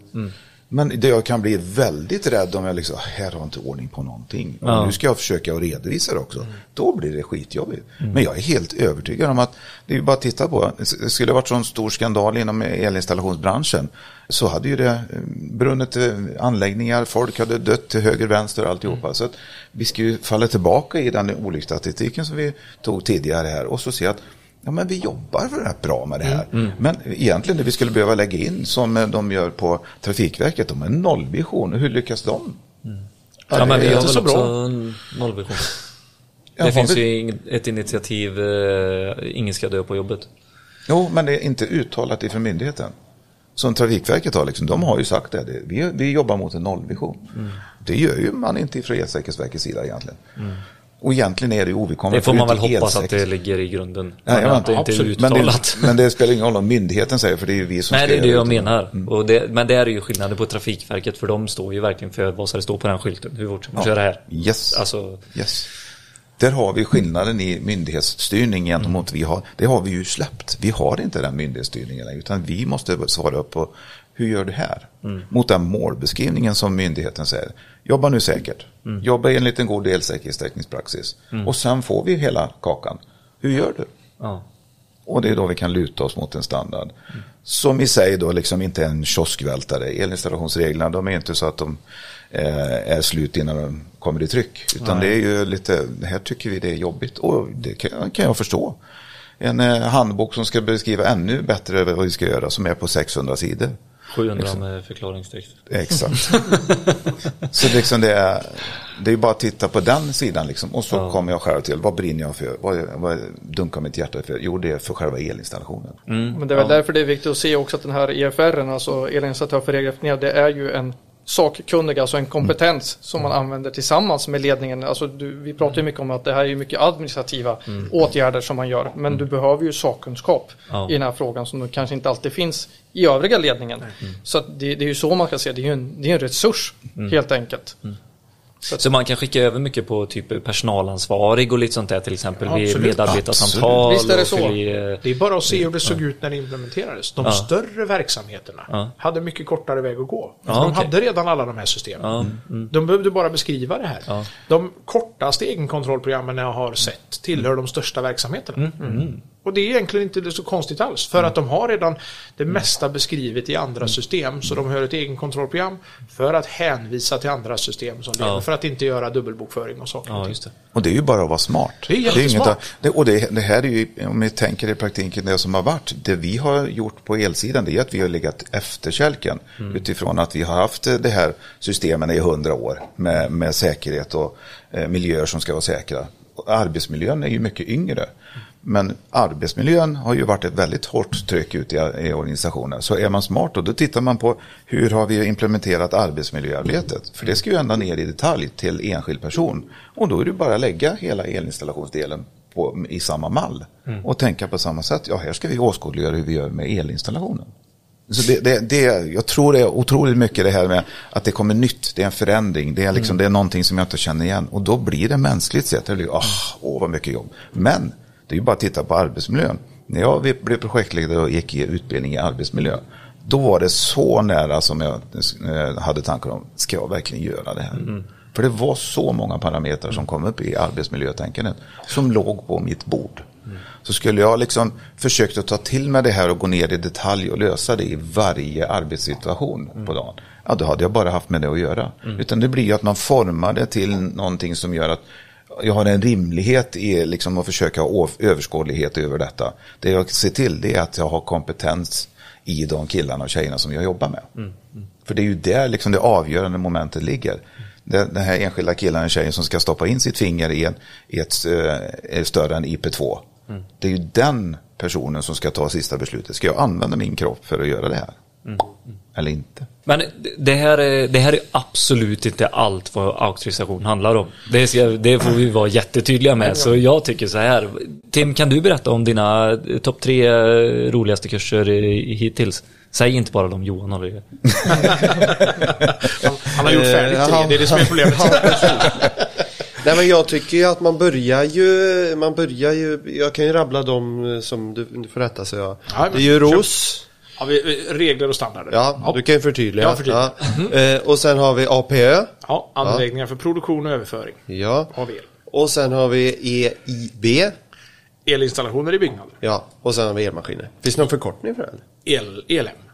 Men det jag kan bli väldigt rädd om jag liksom, "Ah, här har inte ordning på någonting. Ja. Mm. Nu ska jag försöka att redovisa det också. Då blir det skitjobbigt. Men jag är helt övertygad om att, det är ju bara att titta på, det skulle ha varit sån stor skandal inom elinstallationsbranschen. Så hade ju det eh, brunnit eh, anläggningar, folk hade dött till höger, vänster och alltihopa. Mm. Så att vi ska ju falla tillbaka i den olycksstatistiken som vi tog tidigare här och så se att Ja, men vi jobbar rätt bra med det här. Mm. Men egentligen det vi skulle behöva lägga in som eh, de gör på Trafikverket, de har en nollvision. Hur lyckas de? Ja, men vi har väl så också bra. en nollvision. Ja, Det finns vi- ju ett initiativ, eh, ingen ska dö på jobbet. Jo, men det är inte uttalat ifrån myndigheten. Som Trafikverket har, liksom, de har ju sagt det. det vi, vi jobbar mot en nollvision. Mm. Det gör ju man inte från Elsäkerhetsverkets sida egentligen. Och egentligen är det ovidkommande. Det får man väl hoppas att det ligger i grunden. Nej, ja, det inte absolut. Men det, men det spelar ingen roll om myndigheten säger, för det är ju vi som Nej, ska det är det jag det. menar. Och det, men det är ju skillnaden på Trafikverket, för de står ju verkligen för vad som står på den skylten. Hur fort ska man Ja. köra här? Yes. Alltså, Yes. Där har vi skillnaden i myndighetsstyrning gentemot vi har. Det har vi ju släppt. Vi har inte den myndighetsstyrningen längre, utan vi måste svara upp på hur gör du här? Mot den målbeskrivningen som myndigheten säger. Jobba nu säkert. Jobba enligt en god elsäkerhetstäckningspraxis. Och sen får vi hela kakan. Hur gör du? ja. Och det är då vi kan luta oss mot en standard. Som i sig då liksom inte är en kioskvältare. Elinstallationsreglerna de är inte så att de eh, är slut innan de kommer i tryck. Utan det är ju lite, här tycker vi det är jobbigt. Och det kan, kan jag förstå. En eh, handbok som ska beskriva ännu bättre vad vi ska göra som är på 600 sidor. 700 med förklaringstext. Exakt. så liksom det är, det är bara att titta på den sidan liksom. Och så Ja. kommer jag själv till, vad brinner jag för? Vad, vad dunkar mitt hjärta för? Jo, det är för själva elinstallationen. Men det är väl därför det är viktigt att se också att den här EFR, alltså elinstallatör för regelefterlevnad, det är ju en sakkunnig, alltså en kompetens som man använder tillsammans med ledningen. Alltså du, vi pratar ju mycket om att det här är mycket administrativa åtgärder som man gör, men du behöver ju sakkunskap Ja. i den här frågan som kanske inte alltid finns i övriga ledningen. Så att det, det är ju så man ska se det, är ju en, det är en resurs helt enkelt. Så man kan skicka över mycket på typ personalansvarig och lite sånt där till exempel Ja, vid medarbetarsamtal. Visst är det så. eh, Det är bara att se hur det såg ut när det implementerades. De Ja. större verksamheterna Ja. hade mycket kortare väg att gå. Ja, de okej. hade redan alla de här systemen. Ja, De behövde bara beskriva det här. Ja. De kortaste egenkontrollprogrammen jag har sett tillhör de största verksamheterna. Mm. Och det är egentligen inte så konstigt alls. För att de har redan det mesta beskrivet i andra system. Så de har ett egenkontrollprogram för att hänvisa till andra system som. Ja. För att inte göra dubbelbokföring och saker och ja, just det. Och det är ju bara att vara smart. Det är inget jättesmart. av- det, och det, det här är ju, om vi tänker i praktiken det som har varit, det vi har gjort på elsidan det är att vi har legat efter kälken utifrån att vi har haft det här systemen i hundra år med, med säkerhet och eh, miljöer som ska vara säkra. Och arbetsmiljön är ju mycket yngre. Men arbetsmiljön har ju varit ett väldigt hårt tryck ute i, i organisationen. Så är man smart då, då tittar man på hur har vi implementerat arbetsmiljöarbetet. För det ska ju ända ner i detalj till enskild person. Och då är det bara att lägga hela elinstallationsdelen på, i samma mall. Och tänka på samma sätt. Ja, här ska vi åskådliggöra hur vi gör med elinstallationen. Så det, det, det, jag tror det är otroligt mycket det här med att det kommer nytt, det är en förändring, det är, liksom, det är någonting som jag inte känner igen. Och då blir det mänskligt sett, det blir, åh, åh vad mycket jobb. Men det är ju bara att titta på arbetsmiljön. När jag blev projektledare och gick i utbildning i arbetsmiljö, då var det så nära som jag eh, hade tankar om, ska jag verkligen göra det här? För det var så många parametrar som kom upp i arbetsmiljötänkandet som låg på mitt bord. Så skulle jag liksom försökt att ta till mig det här och gå ner i detalj och lösa det i varje arbetssituation på dagen. Ja, då hade jag bara haft med det att göra. Utan det blir ju att man formar det till någonting som gör att jag har en rimlighet i liksom att försöka ha överskådlighet över detta. Det jag ser till det är att jag har kompetens i de killarna och tjejerna som jag jobbar med. För det är ju där liksom det avgörande momentet ligger. Den, den här enskilda killen och tjejen som ska stoppa in sitt finger i, en, i ett eh, större än IP2. Det är ju den personen som ska ta sista beslutet. Ska jag använda min kropp för att göra det här? Eller inte. Men det här, är, det här är absolut inte allt vad auktorisation handlar om. Det, ska, det får vi vara jättetydliga med. Så jag tycker så här. Tim, kan du berätta om dina topp tre eh, roligaste kurser hittills? Säg inte bara de Johan håller i. Han, han har gjort färdigt Eh, tre, han- det är det som är problemet. Nej men jag tycker ju att man börjar ju, man börjar ju, jag kan ju rabbla dem eh, som du, du får rätta så jag. Ja, Det är ju ROS. Har vi regler och standarder? Ja, du kan ju förtydliga. Ja, förtydliga. Ja. Eh, och sen har vi APÖ. Ja, anläggningar för produktion och överföring Ja. av el. Och sen har vi EIB. Elinstallationer i byggnader. Ja. Och sen har vi elmaskiner. Finns det någon förkortning för det? El,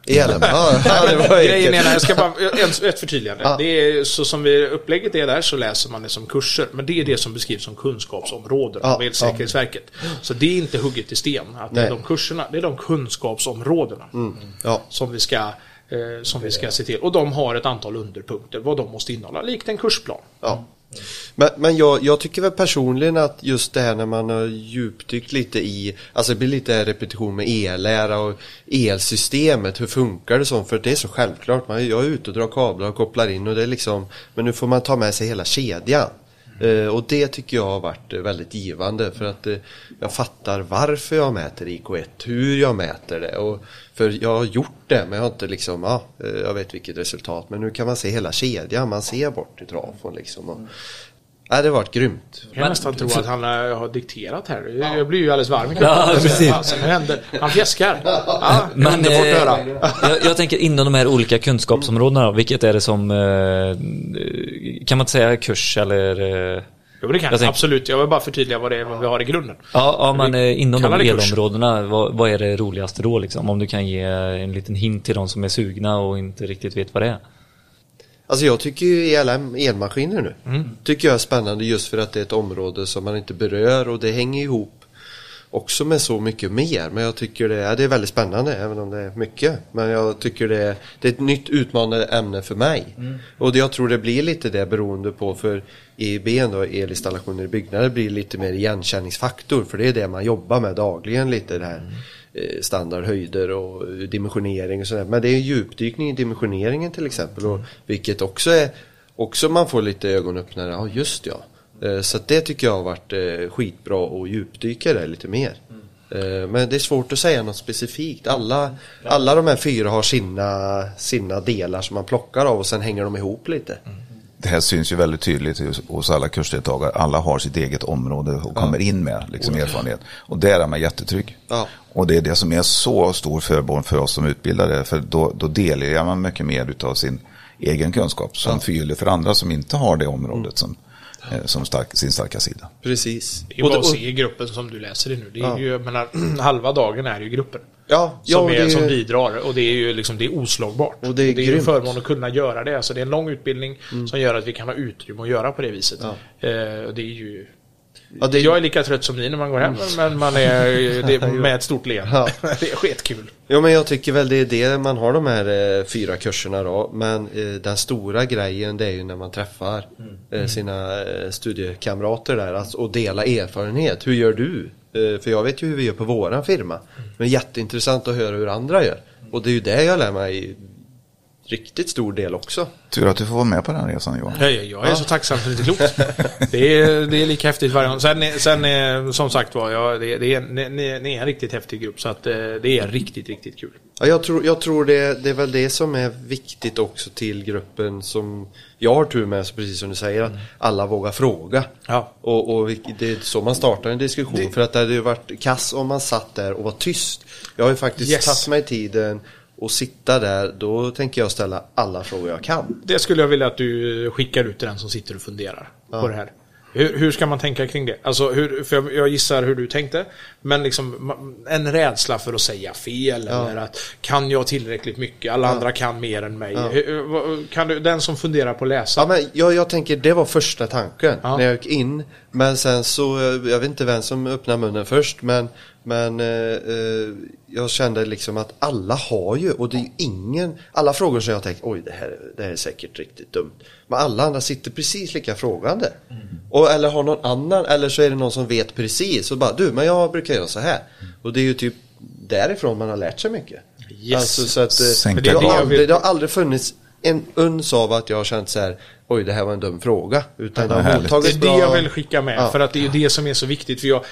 Elen. Ja, ja, det var Grejen är, jag ska bara, ett, ett förtydligande. Ja. Det är, så som vi, upplägget är där så läser man det som kurser. Men det är det som beskrivs som kunskapsområden Ja, av Elsäkerhetsverket. Så det är inte hugget i sten. Att det är de kurserna, det är de kunskapsområdena. Ja. Som vi ska eh, som vi ska se till. Och de har ett antal underpunkter, vad de måste innehålla, likt en kursplan. Ja. Men, men jag, jag tycker väl personligen att just det här när man har djupdykt lite i, alltså det blir lite repetition med ellära och elsystemet, hur funkar det så? För det är så självklart, man, jag är ute och drar kablar och kopplar in och det är liksom, men nu får man ta med sig hela kedjan. Eh, och det tycker jag har varit eh, väldigt givande för att eh, jag fattar varför jag mäter IK1, hur jag mäter det. Och, för jag har gjort det men jag har inte liksom, ja, jag vet vilket resultat. Men nu kan man se hela kedjan, man ser bort i trafon liksom. Och, nej, det har varit grymt. Jag kan nästan tro att han eh, har dikterat här. Jag blir ju alldeles varm i Ja, precis. Alltså, händer. Han fjäskar. Ja, Men eh, jag, jag tänker inom de här olika kunskapsområdena vilket är det som, eh, kan man inte säga kurs eller? Eh, Jo, det kan Jag absolut. Jag vill bara förtydliga vad det är vad vi har i grunden. ja, ja men eh, inom de kallar det kurs. elområdena, vad, vad är det roligaste då liksom? Om du kan ge en liten hint till de som är sugna och inte riktigt vet vad det är. Alltså jag tycker ju ELM, elmaskiner nu, Mm. tycker jag är spännande just för att det är ett område som man inte berör och det hänger ihop också med så mycket mer. Men jag tycker det är, det är väldigt spännande även om det är mycket. Men jag tycker det är, det är ett nytt utmanande ämne för mig. Och det, jag tror det blir lite det beroende på för EIB då, elinstallationer i byggnader blir lite mer igenkänningsfaktor för det är det man jobbar med dagligen lite det här eh, standardhöjder och eh, dimensionering och sådär. Men det är djupdykning i dimensioneringen till exempel och vilket också är också man får lite ögonöppnare. Ja just ja. Eh, Så det tycker jag har varit eh, skitbra att djupdyka där lite mer. Eh, Men det är svårt att säga något specifikt. Alla, alla de här fyra har sina, sina delar som man plockar av och sen hänger de ihop lite. Det här syns ju väldigt tydligt hos- hos alla kursdeltagare. Alla har sitt eget område och kommer in med liksom, erfarenhet. Och där är man jättetrygg. Ja. Och det är det som är så stor förmån för oss som utbildare. För då, då delar man mycket mer utav sin egen kunskap som fyller för andra som inte har det området som, eh, som stark, sin starka sida. Precis. Det är Och bara det- att och- se i gruppen som du läser det nu. Det är Ja. ju, menar, halva dagen är ju gruppen. Ja, ja Som, och är, det är- som bidrar och det är ju liksom, det är oslagbart. Och det är ju en grymt. Mm. förmån att kunna göra det. Alltså det är en lång utbildning som gör att vi kan ha utrymme att göra på det viset. Eh, och det är ju... Ja, det- Jag är lika trött som ni när man går hem, men man är är med ett stort leende. Ja. Det är skitkul. Ja men jag tycker väl det är det man har de här eh, fyra kurserna då. Men eh, den stora grejen det är ju när man träffar eh, sina eh, studiekamrater där alltså, och dela erfarenhet. Hur gör du? Eh, för jag vet ju hur vi gör på våran firma. Men jätteintressant att höra hur andra gör. Och det är ju det jag lär mig riktigt stor del också. Tur att du får vara med på den resan Johan. Jag, jag är så tacksam för det är klokt. Det är, det är lika häftigt varje gång. Sen, är- sen som sagt var, ja, det, det är, ni, ni är en riktigt häftig grupp. Så att eh, det är riktigt, riktigt kul. Ja, jag tror, jag tror det, det är väl det som är viktigt också till gruppen som jag har tur med, så precis som du säger, att alla vågar fråga. Ja. Och, och det är så man startar en diskussion. För att det hade ju varit kass om man satt där och var tyst. Jag har ju faktiskt Yes. tagit mig tiden och sitta där, då tänker jag ställa alla frågor jag kan. Det skulle jag vilja att du skickar ut till den som sitter och funderar på det här. Hur, hur ska man tänka kring det? Alltså, hur, för jag, gissar hur du tänkte. Men liksom en rädsla för att säga fel. Eller att kan jag tillräckligt mycket? Alla andra kan mer än mig. Hur, vad- kan du, den som funderar på att läsa. Ja, men jag, jag tänker, det var första tanken Ja. när jag gick in. Men sen så, eh, jag vet inte vem som öppnade munnen först, men, men eh, eh, jag kände liksom att alla har ju, och det är ju ingen, alla frågor som jag tänkt, oj det här, det här är säkert riktigt dumt. Men alla andra sitter precis lika frågande. Och, eller har någon annan, eller så är det någon som vet precis och bara, du men jag brukar göra så här. Och det är ju typ därifrån man har lärt sig mycket. Yes. Alltså, så att, eh, det, har det jag aldrig, vill- det har aldrig funnits en uns av att jag har känt så här, oj det här var en dum fråga. Utan det Det är det jag vill skicka med. Ja. För att det är ju det som är så viktigt. För jag,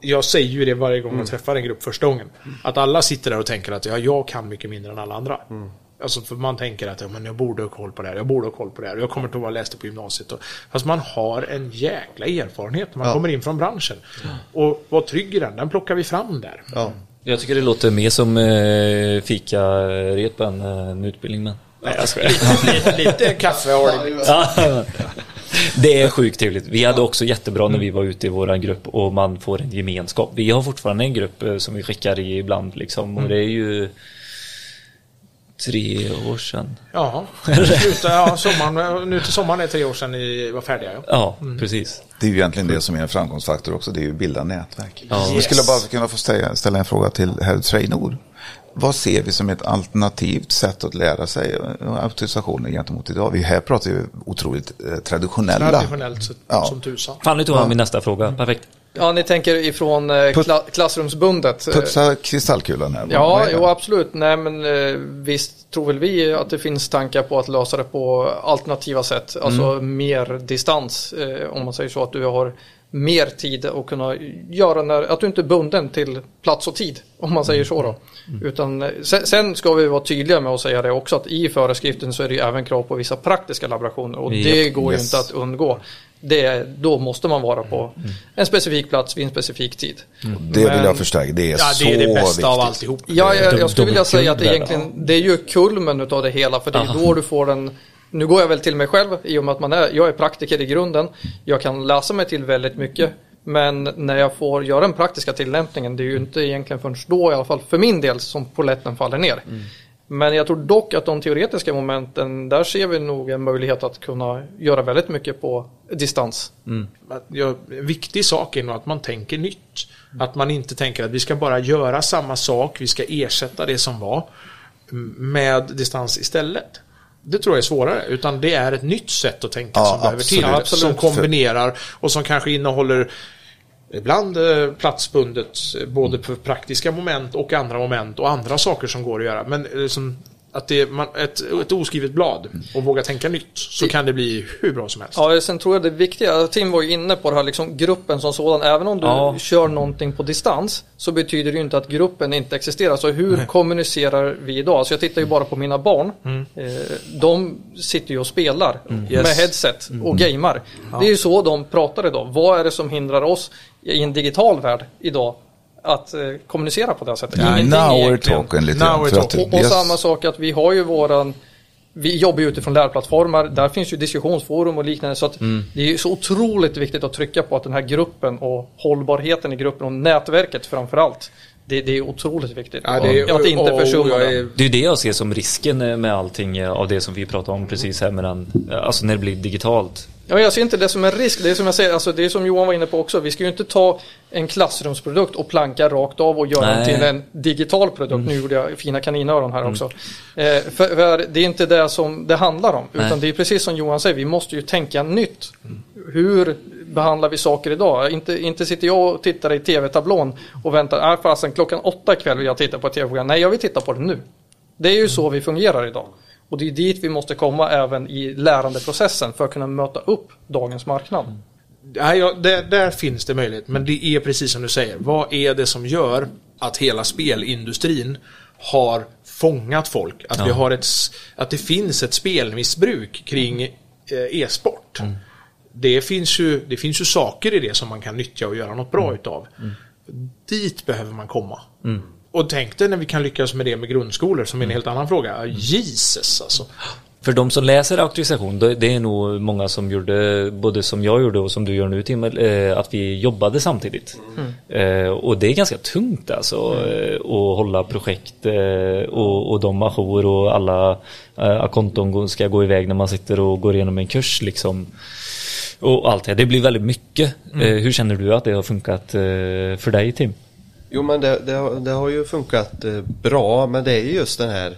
jag säger ju det varje gång jag träffar en grupp första gången. Att alla sitter där och tänker att ja, jag kan mycket mindre än alla andra. Alltså för man tänker att ja, men jag borde ha koll på det här, jag borde ha koll på det här. Jag kommer inte att vara läst det på gymnasiet. Och, fast man har en jäkla erfarenhet när man Ja. kommer in från branschen. Och var trygg i den, den plockar vi fram där. Ja. Jag tycker det låter mer som eh, fikaret än eh, en utbildning men. Nej jag skojar. lite, lite kaffe har det Ja, Det är sjukt trevligt. Vi hade också jättebra när vi var ute i våran grupp och man får en gemenskap. Vi har fortfarande en grupp eh, som vi skickar i ibland liksom och det är ju tre år sedan. Ja, sluta, ja sommaren, nu till sommaren är tre år sedan ni var färdiga. Ja. Ja, precis. Det är ju egentligen det som är en framgångsfaktor också, det är ju att bilda nätverk. Ja. Vi skulle bara kunna få ställa, ställa en fråga till herr Sveinor. Vad ser vi som ett alternativt sätt att lära sig eh, auktorisationer gentemot idag? Vi här pratar ju otroligt eh, traditionella. Traditionellt sett Ja. som tusan. Fan, nu tog han min nästa fråga. Perfekt. Ja, ni tänker ifrån eh, kla klassrumsbundet. Putsa kristallkulan här. Ja, jo absolut. Nej men eh, visst tror väl vi att det finns tankar på att lösa det på alternativa sätt. Alltså Mm. mer distans. Eh, om man säger så att du har mer tid att kunna göra när, att du inte är bunden till plats och tid. Om man säger så då. Mm. Utan, eh, sen, sen ska vi vara tydliga med att säga det också att i föreskriften så är det ju även krav på vissa praktiska laborationer och Japp, det går ju yes. inte att undgå. Det, då måste man vara på Mm. en specifik plats vid en specifik tid. Det vill jag förstärka, det är Ja, så det är det bästa viktigt. av alltihop. Ja, jag, De- jag skulle vilja säga att egentligen, det är ju kulmen utav det hela för det är Aha. då du får den nu går jag väl till mig själv i och med att man är, jag är praktiker i grunden. Jag kan läsa mig till väldigt mycket. Men när jag får göra den praktiska tillämpningen, det är ju inte egentligen förrän då i alla fall för min del som poletten faller ner. Men jag tror dock att de teoretiska momenten, där ser vi nog en möjlighet att kunna göra väldigt mycket på distans. Att, ja, en viktig sak är nog att man tänker nytt. Att man inte tänker att vi ska bara göra samma sak, vi ska ersätta det som var m- med distans istället. Det tror jag är svårare, utan det är ett nytt sätt att tänka Ja, som behöver till. absolut. Som kombinerar och som kanske innehåller ibland eh, platsbundet, eh, både för praktiska moment och andra moment och andra saker som går att göra. Men eh, som att det är man, ett, ett oskrivet blad och våga tänka nytt så kan det bli hur bra som helst. Ja, sen tror jag det viktiga, Tim var ju inne på det här, liksom gruppen som sådan. Även om du Ja. kör någonting på distans så betyder det ju inte att gruppen inte existerar. Så hur kommunicerar vi idag? Så jag tittar ju bara på mina barn. Eh, de sitter ju och spelar med Yes. headset och gamer. Det är ju så de pratar idag. Vad är det som hindrar oss i en digital värld idag att eh, kommunicera på det här sättet? Ingenting Now we're talking lite Now talking. Och, och yes. samma sak att vi har ju våran vi jobbar ju utifrån lärplattformar, där finns ju diskussionsforum och liknande så att det är så otroligt viktigt att trycka på att den här gruppen och hållbarheten i gruppen och nätverket framförallt. Det, det är otroligt viktigt. Ja, det är- att inte och- försumma och det. är- Det är ju det jag ser som risken med allting av det som vi pratar om precis här mellan, alltså när det blir digitalt. Ja, jag ser inte det som en risk. Det är som jag säger, alltså det är som Johan var inne på också. Vi ska ju inte ta en klassrumsprodukt och planka rakt av och göra den Nej. till en digital produkt. Nu gjorde jag fina kaninöron här också. Eh, för, för det är inte det som det handlar om. Utan Nej. det är precis som Johan säger, vi måste ju tänka nytt. Hur behandlar vi saker idag? Inte, inte sitter jag och tittar i tv-tablån och väntar, äh, fasen klockan åtta ikväll vill jag titta på ett tv-program. Nej, jag vill titta på det nu. Det är ju så vi fungerar idag. Och det är dit vi måste komma även i lärandeprocessen för att kunna möta upp dagens marknad. Ja, ja, där, där finns det möjlighet, men det är precis som du säger. Vad är det som gör att hela spelindustrin har fångat folk? Att, vi Ja. har ett, att det finns ett spelmissbruk kring eh, e-sport. Det, finns ju, det finns ju saker i det som man kan nyttja och göra något bra utav. Dit behöver man komma. Och tänk dig när vi kan lyckas med det med grundskolor som är en helt annan fråga. Ja, Jesus alltså. För de som läser auktorisation, det är nog många som gjorde, både som jag gjorde och som du gör nu Tim, eh, att vi jobbade samtidigt. Eh, Och det är ganska tungt alltså, eh, att hålla projekt och, och de ajour och alla konton ska gå iväg när man sitter och går igenom en kurs liksom. Och allt det, det blir väldigt mycket. Eh, Hur känner du att det har funkat för dig Tim? Jo men det, det, har- det har ju funkat eh, bra men det är ju just den här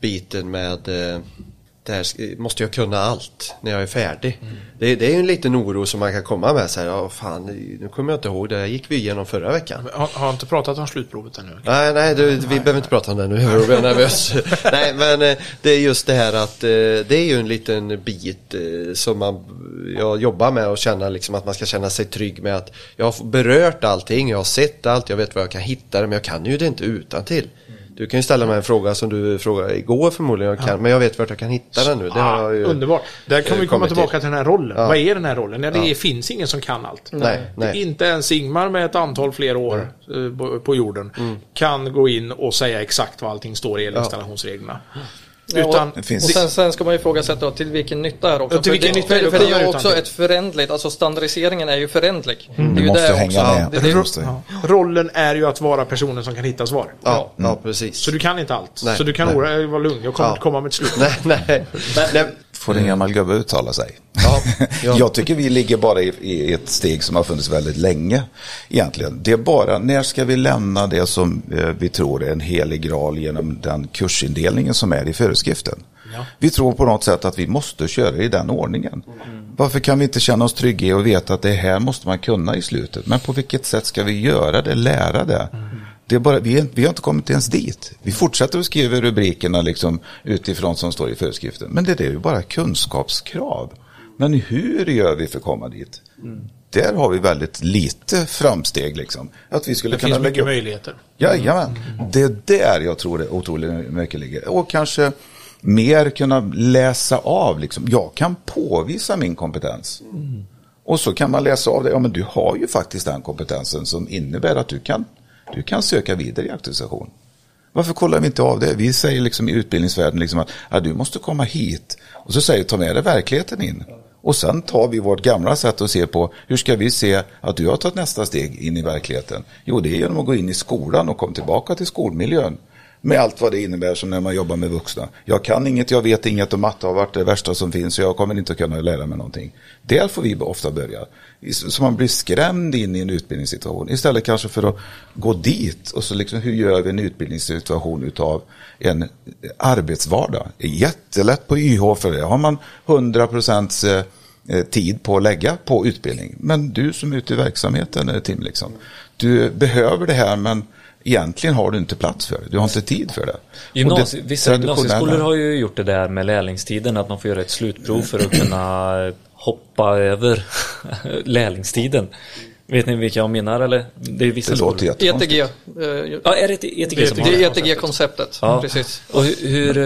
biten med eh, det här måste jag kunna allt när jag är färdig. Det, det är ju en liten oro som man kan komma med så här, ja fan, nu kommer jag inte ihåg, det här gick vi igenom förra veckan. Har, har inte pratat om slutprovet ännu? Nej, nej, du, vi behöver inte prata om det nu, jag blir nervös. nej, men eh, det är just det här att eh, det är ju en liten bit eh, som man, jag jobbar med och känna liksom att man ska känna sig trygg med att jag har berört allting, jag har sett allt, jag vet var jag kan hitta det, men jag kan ju det inte utan till. Du kan ju ställa mig en fråga som du frågade igår förmodligen, jag kan, men jag vet vart jag kan hitta den nu. Jag ju, Underbart. Där kan eh, vi komma kommit tillbaka till den här rollen. Ja. Vad är den här rollen? Ja, det finns ingen som kan allt. Nej, nej. Inte ens Ingmar med ett antal fler år eh, på- på jorden Mm. kan gå in och säga exakt vad allting står i elinstallationsreglerna. Ja, Utan, och, finns- och sen, sen ska man ju ifrågasätta till vilken nytta är det också. Ja, till vilken för nytta det, är det för, för det är också ett förändligt, alltså standardiseringen är ju förändlig. Det är Det ju måste det hänga också. med. Det, det, Måste. ja, rollen är ju att vara personen som kan hitta svar. Ja, ja precis. Så du kan inte allt. Nej, så du kan nej. oroa dig, vara lugn. Jag kommer Ja. inte komma med ett slut. Nej, nej. nej. Får en gammal gubbe uttala sig? Ja, ja. Jag tycker vi ligger bara i, i ett steg som har funnits väldigt länge. Egentligen. Det är bara, när ska vi lämna det som eh, vi tror är en helig graal genom den kursindelningen som är i föreskriften? Vi tror på något sätt att vi måste köra i den ordningen. Varför kan vi inte känna oss trygga i och veta att det här måste man kunna i slutet? Men på vilket sätt ska vi göra det, lära det? Det är bara, vi, vi har inte kommit ens dit. Vi fortsätter att skriva rubrikerna liksom utifrån som står i föreskriften. Men det är ju bara kunskapskrav. Men hur gör vi för att komma dit? Där har vi väldigt lite framsteg. Liksom. Att vi skulle Det kunna finns mycket upp möjligheter. Jajamän, det är där jag tror det otroligt mycket ligger. Och kanske mer kunna läsa av, liksom. jag kan påvisa min kompetens. Och så kan man läsa av det, ja men du har ju faktiskt den kompetensen som innebär att du kan, du kan söka vidare i auktorisation. Varför kollar vi inte av det? Vi säger liksom i utbildningsvärlden liksom att ja, du måste komma hit. Och så säger vi, ta med dig verkligheten in. Och sen tar vi vårt gamla sätt att se på hur ska vi se att du har tagit nästa steg in i verkligheten? Jo, det är genom att gå in i skolan och komma tillbaka till skolmiljön. Med allt vad det innebär som när man jobbar med vuxna. Jag kan inget, jag vet inget och matte har varit det värsta som finns så jag kommer inte att kunna lära mig någonting. Där får vi ofta börja. Så man blir skrämd in i en utbildningssituation. Istället kanske för att gå dit och så liksom hur gör vi en utbildningssituation utav en arbetsvardag. Det är jättelätt på YH för det. Har man 100 procents eh, tid på att lägga på utbildning. Men du som är ute i verksamheten, eh, Tim, liksom, du behöver det här men egentligen har du inte plats för det. Du har inte tid för det. Gymnasie, det vissa gymnasieskolor har ju gjort det där med lärlingstiden, att man får göra ett slutprov för att kunna hoppa över lärlingstiden. Vet ni vilka jag menar eller? Det är vissa Det låter jättekonstigt. ETG. eh, Ja, är det ETG som har Det det? är ETG-konceptet. Ja. Precis. Och hur, hur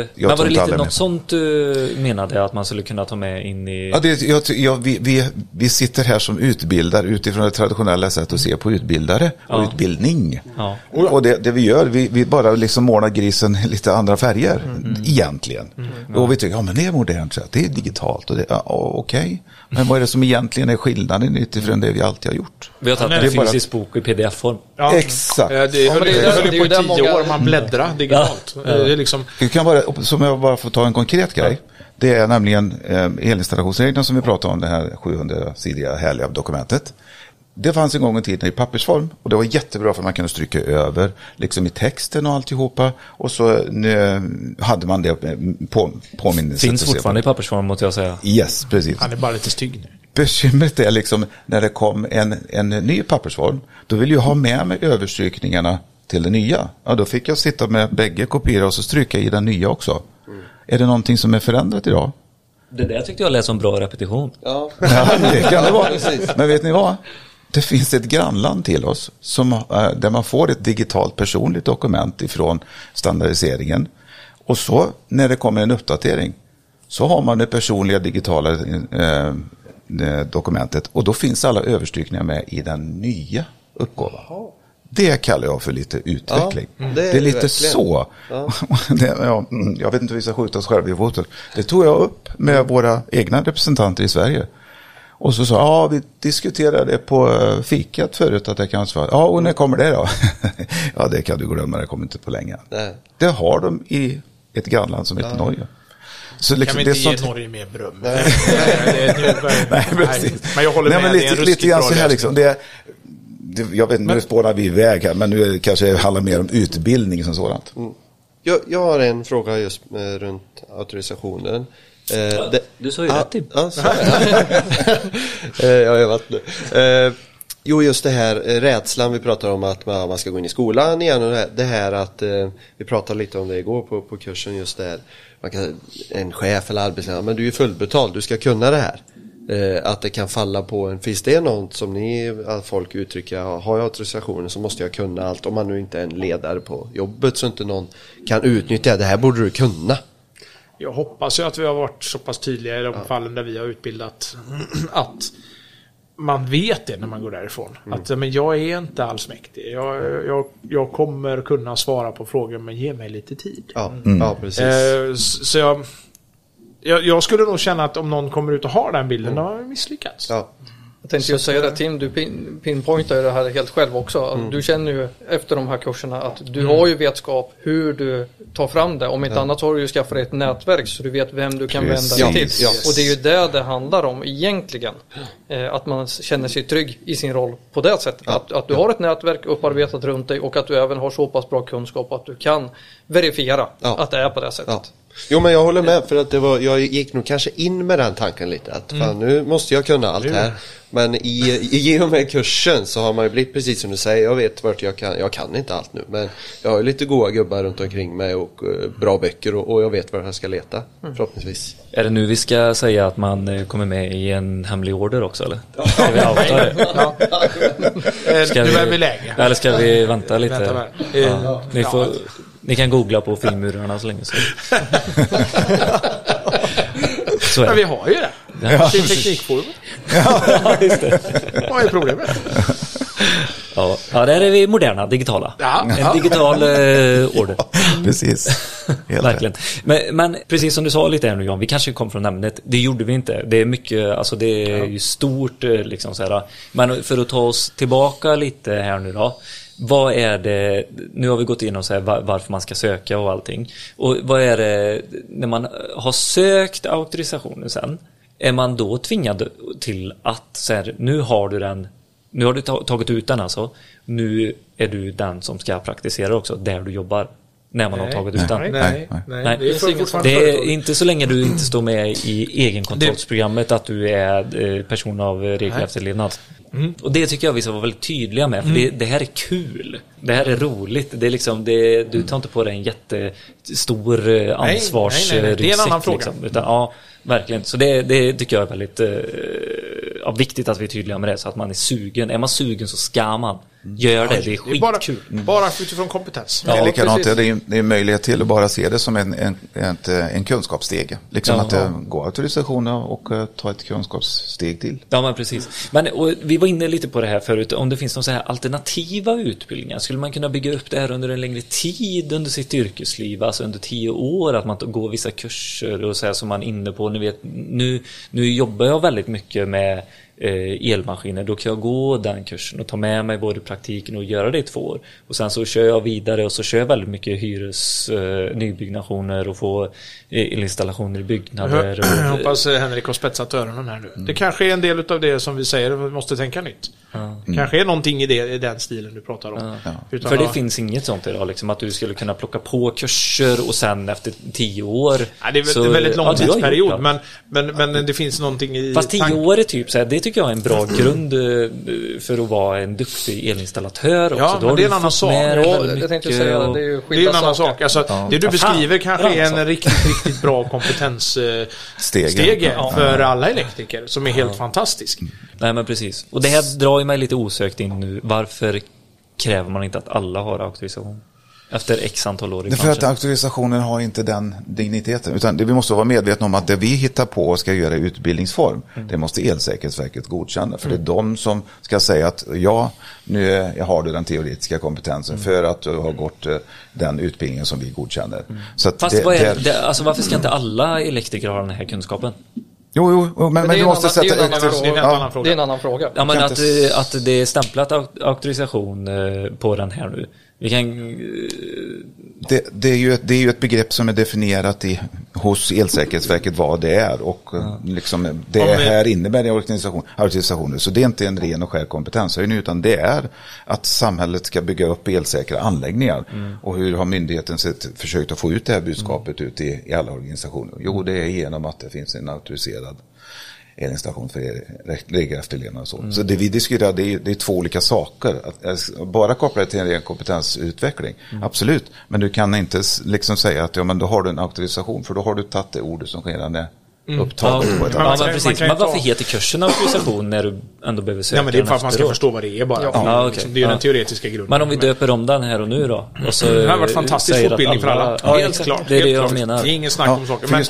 eh, men var det lite något med. sånt du menade att man skulle kunna ta med in i... Ja, det, jag, ty- ja, vi, vi, vi sitter här som utbildare utifrån det traditionella sättet att se på utbildare och Ja. utbildning. Ja. Och det, det vi gör, vi, vi bara liksom målar grisen lite andra färger egentligen. Och vi tycker, ja men det är modernt, det är digitalt och det, ja, okej. Men vad är det som egentligen är skillnaden utifrån det vi alltid har gjort? Vi har tagit en det är bara- fysisk bok i pdf-form. Ja. Exakt. Eh, Det höll, men det är det höll det är ju på i tio många- år, man bläddrar digitalt. Ja. Det är liksom, Det kan bara, som jag bara får ta en konkret grej. Det är nämligen eh, elinstallationsreglerna som vi pratade om, det här 700-sidiga härliga dokumentet. Det fanns en gång i tiden i pappersform och det var jättebra för man kunde stryka över liksom i texten och alltihopa. Och så eh, hade man det eh, på, påminnelse. Finns fortfarande i pappersform måste jag säga. Yes, precis. han är bara lite stygg nu. Bekymret är liksom när det kom en, en ny pappersform. Då vill jag ha med mig överstrykningarna till det nya. Ja, då fick jag sitta med bägge kopior och så stryka i den nya också. Är det någonting som är förändrat idag? Det där tyckte jag lät som bra repetition. Ja. Ja, det kan det vara. Men vet ni vad? Det finns ett grannland till oss som, eh, där man får ett digitalt personligt dokument ifrån standardiseringen. Och så när det kommer en uppdatering så har man det personliga digitala eh, eh, dokumentet och då finns alla överstrykningar med i den nya uppgåvan. Det kallar jag för lite utveckling. Ja, det är det är lite verkligen. så. Ja. det, ja, mm, jag vet inte hur vi ska skjuta oss själva i foten. Det tog jag upp med våra egna representanter i Sverige. Och så sa ja vi diskuterade på eh, fikat förut att det kan svara. Ja, och när kommer det då? ja, det kan du glömma, det kommer inte på länge. Nej. Det har de i ett grannland som heter Norge. Så Kan liksom, vi det är inte ge sånt- Norge mer beröm? Nej, Nej, precis. Men jag håller Nej, med, men det är en lite, lite grann så här liksom. Det, är- det, jag vet, nu spårar vi iväg här, men nu är det kanske handlar mer om utbildning som sådant. Jag, jag har en fråga just med, runt auktorisationen. Eh, det- Du sa ju rätt Tim. Ja, är det. Eh, Jag har övat nu. Eh, Jo, just det här rädslan vi pratar om att man, ska gå in i skolan igen och det här, att vi pratade lite om det igår på, på kursen just det här. Man kan, en chef eller arbetsledare, men du är ju fullbetald, du ska kunna det här. Att det kan falla på en, finns det något som ni, att folk uttrycker, ja, har jag auktorisationen så måste jag kunna allt. Om man nu inte är en ledare på jobbet så inte någon kan utnyttja det här borde du kunna. Jag hoppas ju att vi har varit så pass tydliga i de fallen där vi har utbildat att man vet det när man går därifrån. Att men jag är inte alls mäktig. Jag, jag, jag kommer kunna svara på frågor men ge mig lite tid. Ja, ja precis. Eh, så jag, jag, jag skulle nog känna att om någon kommer ut och har den bilden, då har jag misslyckats. Ja. Jag tänkte ju säga det Tim, du pin, pinpointar ju det här helt själv också. Att Du känner ju efter de här kurserna att du har ju vetskap hur du tar fram det. Om inte annat så har du ju skaffat dig ett nätverk så du vet vem du kan Precis. vända dig till. Ja. Och det är ju det det handlar om egentligen. Eh, att man känner sig trygg i sin roll på det sättet. Att, att du har ett nätverk upparbetat runt dig och att du även har så pass bra kunskap att du kan verifiera Ja. att det är på det sättet. Ja. Jo men jag håller med för att det var, jag gick nog kanske in med den tanken lite att fan, nu måste jag kunna allt här. Men i, i och med kursen så har man ju blivit precis som du säger, jag vet vart jag kan, jag kan inte allt nu men jag har ju lite goa gubbar runt omkring mig och eh, bra böcker och, och jag vet var jag ska leta förhoppningsvis. Är det nu vi ska säga att man eh, kommer med i en hemlig order också eller? Ska vi outa det? Eh, Ska nu vi- är vi läge. Eller ska vi vänta lite? Vänta med. Eh, Ja. Ni, får, ni kan googla på filmmurarna så länge så. så Men vi har ju det. Ja. Till Teknikforum. Ja, just det. Vad är problemet? Ja, ja, där är vi moderna, digitala. Ja, En ja. digital eh, order. Precis. Helt Verkligen. Men, men precis som du sa lite här nu John, vi kanske kom från ämnet. Det gjorde vi inte. Det är mycket, alltså det är ju stort eh, liksom så här. Men för att ta oss tillbaka lite här nu då. Vad är det, nu har vi gått in och så här var- varför man ska söka och allting. Och vad är det, när man har sökt auktorisationen sen, är man då tvingad till att så här, nu har du den, nu har du ta- tagit ut den alltså, nu är du den som ska praktisera också, där du jobbar. När man har tagit ut den. Nej, Nej, nej, nej. nej. Nej. Det är Det är inte så länge du inte står med i egenkontrollsprogrammet att du är eh, person av eh, regelefterlevnad. Mm. Och det tycker jag vi ska vara väldigt tydliga med, för det, det här är kul. Det här är roligt. Det är liksom, det, du tar inte på dig en jättestor eh, ansvars nej, nej, nej. Det är en annan ryggsäck, fråga. Liksom, utan, ja, verkligen. Så det, det tycker jag är väldigt eh, ja, viktigt att vi är tydliga med det, så att man är sugen. Är man sugen så ska man. Gör det, det är är bara, skitkul. bara utifrån kompetens. Det är Ja, likadant, det är, det är en möjlighet till att bara se det som en, en, eh, en kunskapsstege. Liksom Ja. att uh, gå auktorisationer och eh, ta ett kunskapssteg till. Ja men precis. Men och, vi var inne lite på det här förut, om det finns några så här alternativa utbildningar. Skulle man kunna bygga upp det här under en längre tid under sitt yrkesliv, alltså under tio år, att man går vissa kurser och så här som man är inne på. Ni vet, nu, nu jobbar jag väldigt mycket med elmaskiner, då kan jag gå den kursen och ta med mig både praktiken och göra det i två år. Och sen så kör jag vidare och så kör jag väldigt mycket hyres, eh, nybyggnationer och få eh, elinstallationer i byggnader. Jag Och, hoppas eh, Henrik har spetsat öronen här nu. Det kanske är en del av det som vi säger, vi måste tänka nytt. Kanske är någonting i, det, i den stilen du pratar om. Utan För det att- finns inget sånt idag, liksom att du skulle kunna plocka på kurser och sen efter tio år. Ja, det är så- det är väldigt Ja, lång gjort tidsperiod, det. men, men, men det finns någonting i... Fast tio tank- år är typ så här, det tycker jag är en bra grund eh, för att vara en duktig elinstallatör också. Ja, men det är en annan sak. Ja, jag tänkte säga och- det är ju Det är en annan saker. sak. Alltså, Ja. Det du beskriver kanske är en sak. riktigt, riktigt bra kompetensstege Ja. för alla elektriker som är helt fantastisk. Nej men precis. Och det här drar ju mig lite osökt in nu. Varför kräver man inte att alla har auktorisation? Efter x antal år i är för att branschen. auktorisationen har inte den digniteten. Utan det, vi måste vara medvetna om att det vi hittar på och ska göra i utbildningsform, det måste Elsäkerhetsverket godkänna. För det är de som ska säga att ja, nu är- har du den teoretiska kompetensen för att du har gått eh, den utbildningen som vi godkänner. Så att Fast det, vad är, det, det, alltså varför ska inte alla elektriker ha den här kunskapen? Jo, jo, jo, men, men, det är vi en måste annan- det är sätta... en annan. Det är ja, annan fråga. Det är en annan fråga. Ja men att, att det är stämplat auk- auktorisation eh, på den här nu. Vi kan, Det, det, är ju ett, det är ju ett begrepp som är definierat i, hos Elsäkerhetsverket vad det är och eh, liksom, det vi- här innebär det organisation, organisationer. Så det är inte en ren och skär kompetenshöjning utan det är att samhället ska bygga upp elsäkra anläggningar. Och hur har myndigheten sett, försökt att få ut det här budskapet ut i, i alla organisationer? Jo, det är genom att det finns en auktoriserad elinstallation för regelefterlevnad och så. Så det vi diskuterar det är, det är två olika saker. Att, att bara koppla det till en ren kompetensutveckling, absolut. Men du kan inte liksom säga att ja, men då har du en auktorisation för då har du tagit det ordet som redan är upptaget på ett Men Ja, man men precis. Men varför ta- heter kursen auktorisation när du ändå behöver söka Ja, men det är för att man ska förstå vad det är bara. Ja. Det är, Ja, liksom, det är ju Ja. den teoretiska grunden. Men om vi döper om den här och nu då? Och så Det har varit fantastisk fortbildning för alla. Ja, helt klart. Det är det jag menar. Det är ingen snack Ja, om saker. Men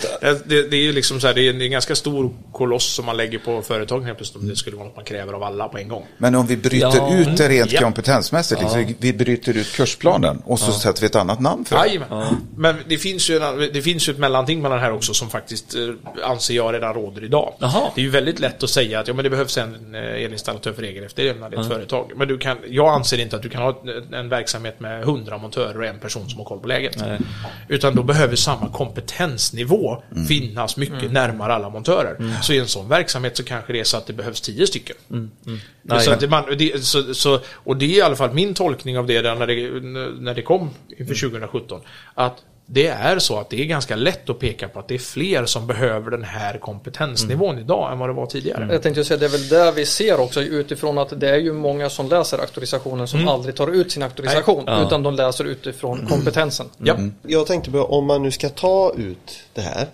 det, det är ju liksom så här, det är en ganska stor koloss som man lägger på företagen helt plötsligt. Om det skulle vara något man kräver av alla på en gång. Men om vi bryter Ja. ut det rent Ja. kompetensmässigt, liksom, vi bryter ut kursplanen och så sätter vi ett annat namn för det. Men det finns, ju en, det finns ju ett mellanting mellan det här också som faktiskt eh, anser jag redan råder idag. Jaha. Det är ju väldigt lätt att säga att ja, men det behövs en eh, elinstallatör för regelefterlevnad i ett företag. Men du kan, jag anser inte att du kan ha en verksamhet med 100 montörer och en person som har koll på läget. Utan då behöver samma kompetensnivå Mm. finnas mycket närmare alla montörer. Så i en sån verksamhet så kanske det är så att det behövs 10 stycken. Mm. Så att det, man, det, så, så, och det är i alla fall min tolkning av det där när det, när det kom inför 2017. Att det är så att det är ganska lätt att peka på att det är fler som behöver den här kompetensnivån Mm. idag än vad det var tidigare. Jag tänkte säga det är väl där vi ser också utifrån att det är ju många som läser auktorisationen som aldrig tar ut sin auktorisation. Ja. utan de läser utifrån kompetensen. Ja. Jag tänkte på om man nu ska ta ut det här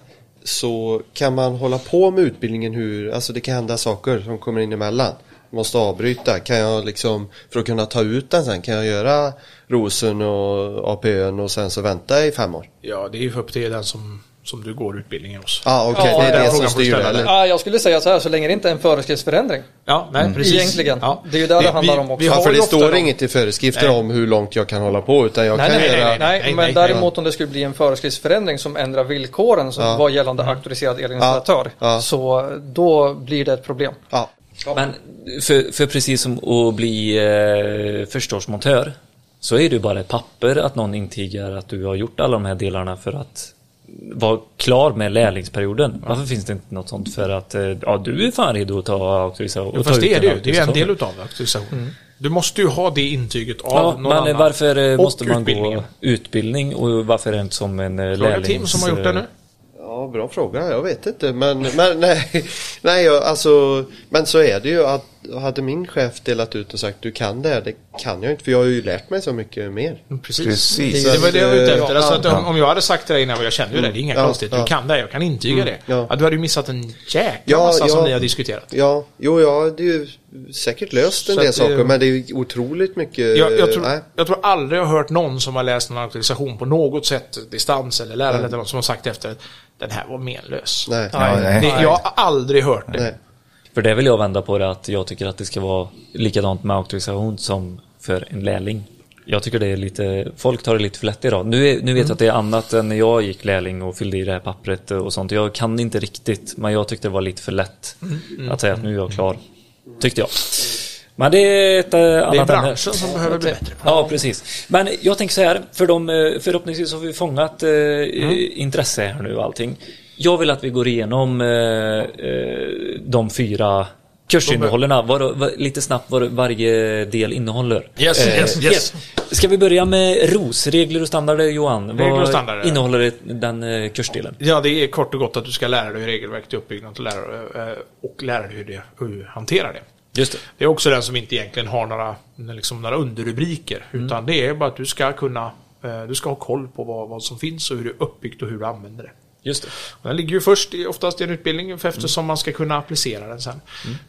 så kan man hålla på med utbildningen hur, alltså det kan hända saker som kommer in emellan. Måste avbryta. Kan jag liksom, för att kunna ta ut den sen, kan jag göra rosen och APÖn och sen så vänta i fem år? ja, det är ju upp till den som, som du går utbildningen hos. Ja ah, okej, Ja, det är det som styr det eller? Ja, jag skulle säga så här, så länge det inte är en föreskriftsförändring. Ja, nej precis. Mm. Egentligen. Ja. Det är ju där det handlar om också. Vi Ja, har för det står de- inget i föreskrifter Nej. om hur långt jag kan hålla på utan jag Nej, kan nej, nej, göra... nej, nej, nej, men nej, däremot om det skulle bli en föreskriftsförändring som ändrar villkoren som Ja. var gällande auktoriserad elinstallatör. Ja. Så då blir det ett problem. Ja. Men för, för precis som att bli eh, förstårsmontör så är det ju bara ett papper att någon intygar att du har gjort alla de här delarna för att vara klar med lärlingsperioden. Varför finns det inte något sånt för att eh, ja, du är fan redo att ta auktorisation? och ta Fast det ut är det ju. Det är en del utav auktorisation. Du måste ju ha det intyget av Ja, någon men annan. varför eh, måste man gå utbildning och varför är det inte som en eh, Fråga lärlings... Tim som har gjort det nu. Ja, bra fråga. Jag vet inte. Men, men nej, nej alltså, men så är det ju att hade min chef delat ut och sagt du kan det här, det kan jag inte för jag har ju lärt mig så mycket mer. Precis. Precis. Det var det jag var ute Ja, efter. Alltså att ja. om, jag hade sagt till dig innan, jag känner ju det, det är inga Ja, konstigheter. Du ja. kan det, jag kan intyga det. ja. Ja, du hade ju missat en jäkla Ja, massa som ni har diskuterat. Ja, jo, jag hade ju säkert löst en Så del att, saker eh, men det är otroligt mycket. Jag, jag, nej. tror, jag tror aldrig jag har hört någon som har läst en auktorisation på något sätt, distans eller lärare eller någon som har sagt efter den här var menlös. Nej. Ja, nej. Det, jag har aldrig hört det. Nej. För det vill jag vända på det att jag tycker att det ska vara likadant med auktorisation som för en lärling. Jag tycker det är lite, folk tar det lite för lätt idag. Nu, är, nu vet jag att det är annat än när jag gick lärling och fyllde i det här pappret och sånt. Jag kan inte riktigt, men jag tyckte det var lite för lätt att säga att nu är jag klar. Tyckte jag. Men det är ett eh, Det är annat branschen som behöver bli bättre. Ja, precis. Men jag tänker så här, för de, eh, förhoppningsvis har vi fångat eh, Mm. intresse här nu och allting. Jag vill att vi går igenom eh, eh, de fyra kursinnehållen, lite snabbt vad varje del innehåller. Yes, Eh, yes, yes. Ska vi börja med ROS, regler och standarder Johan? Regler och vad standarder. innehåller den kursdelen? Ja, det är kort och gott att du ska lära dig hur regelverket är uppbyggt och lära, och lära dig hur, det, hur du hanterar det. Just det. Det är också den som inte egentligen har några, liksom, några underrubriker. Mm. Utan det är bara att du ska kunna du ska ha koll på vad, vad som finns och hur det är uppbyggt och hur du använder det. Just det. Den ligger ju först oftast i en utbildning för eftersom man ska kunna applicera den sen.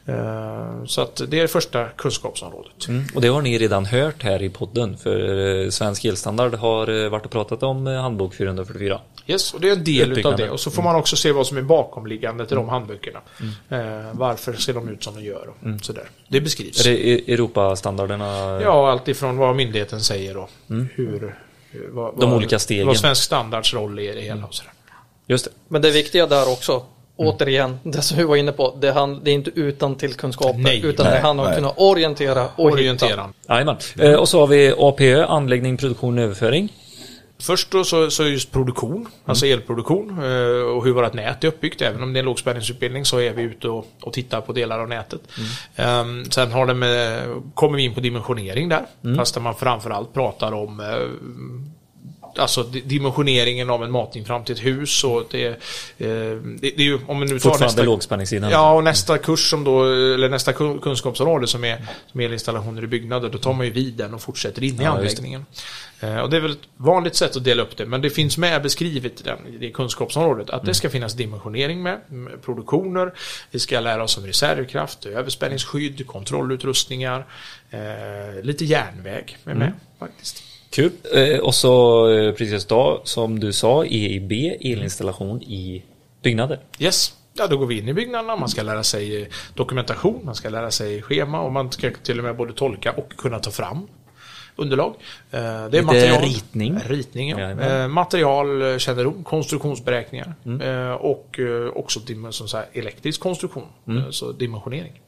Eh, Så att det är det första kunskapsområdet. Mm. Och det har ni redan hört här i podden, för eh, Svensk Elstandard har eh, varit och pratat om handbok 444. Yes, och det är en del utav Uppbyggnaden. det. Och så får man också se vad som är bakomliggande till de handböckerna. Eh, varför ser de ut som de gör och sådär. Det beskrivs. Är det E- Europastandarderna? Ja, allt ifrån vad myndigheten säger och hur... vad, De olika stegen. Vad svensk standards roll är i det hela och sådär. Just det. Men det viktiga där också, återigen, det som vi var inne på, det, hand, det är inte utan till kunskaper, Nej, utan nej, det handlar om att nej. kunna orientera och hitta. Orientera. Jajamän. Eh, och så har vi APÖ, anläggning, produktion, överföring. först då så, så är just produktion, alltså elproduktion eh, och hur vårt nät är uppbyggt. Även om det är en lågspänningsutbildning så är vi ute och, och tittar på delar av nätet. Ehm, sen har det med, kommer vi in på dimensionering där. Fast där man framförallt pratar om alltså di- dimensioneringen av en matning fram till ett hus. Och det, eh, det, det är ju, om nu tar nästa, lågspänningssidan. Ja, och nästa kurs som då, eller nästa kun- kunskapsområde som är, som är elinstallationer i byggnader, då tar man ju vid den och fortsätter in i Ja, just det. anläggningen. Eh, Och det är väl ett vanligt sätt att dela upp det, men det finns med beskrivet i, den, i det kunskapsområdet att det ska finnas dimensionering med, med produktioner, vi ska lära oss om reservkraft, överspänningsskydd, kontrollutrustningar, eh, lite järnväg är med faktiskt. Kul. Eh, och så eh, precis då, som du sa, EIB, elinstallation i byggnader. Yes. Ja, då går vi in i byggnaderna, man ska lära sig eh, dokumentation, man ska lära sig schema och man ska till och med både tolka och kunna ta fram underlag. Eh, Det är Lite material. ritning. Ritning, ja. Jajamän. Materialkännedom, konstruktionsberäkningar eh, och också som så här, elektrisk konstruktion, eh, så dimensionering.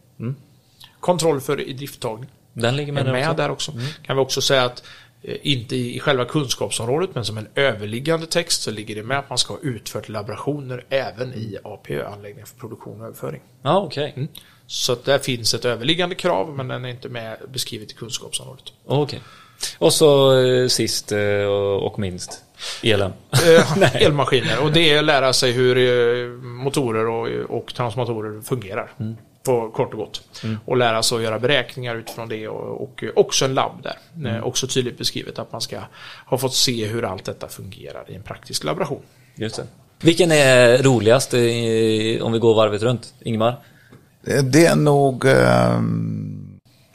Kontroll för idrifttagning Den ligger med, är där med också. där också. Kan vi också säga att inte i själva kunskapsområdet men som en överliggande text så ligger det med att man ska ha utfört laborationer även i APÖ-anläggningar för produktion och överföring. Ja, okej. Mm. Så att där finns ett överliggande krav men den är inte med beskrivet i kunskapsområdet. Okej. Och så eh, sist eh, och minst, elen. Eh, elmaskiner och det är att lära sig hur eh, motorer och, och transformatorer fungerar. På kort och gott. Och lära sig att göra beräkningar utifrån det och, och också en labb där. Eh, Också tydligt beskrivet att man ska ha fått se hur allt detta fungerar i en praktisk laboration. Just det. Vilken är roligast eh, om vi går varvet runt? Ingemar? Eh, Det är nog eh,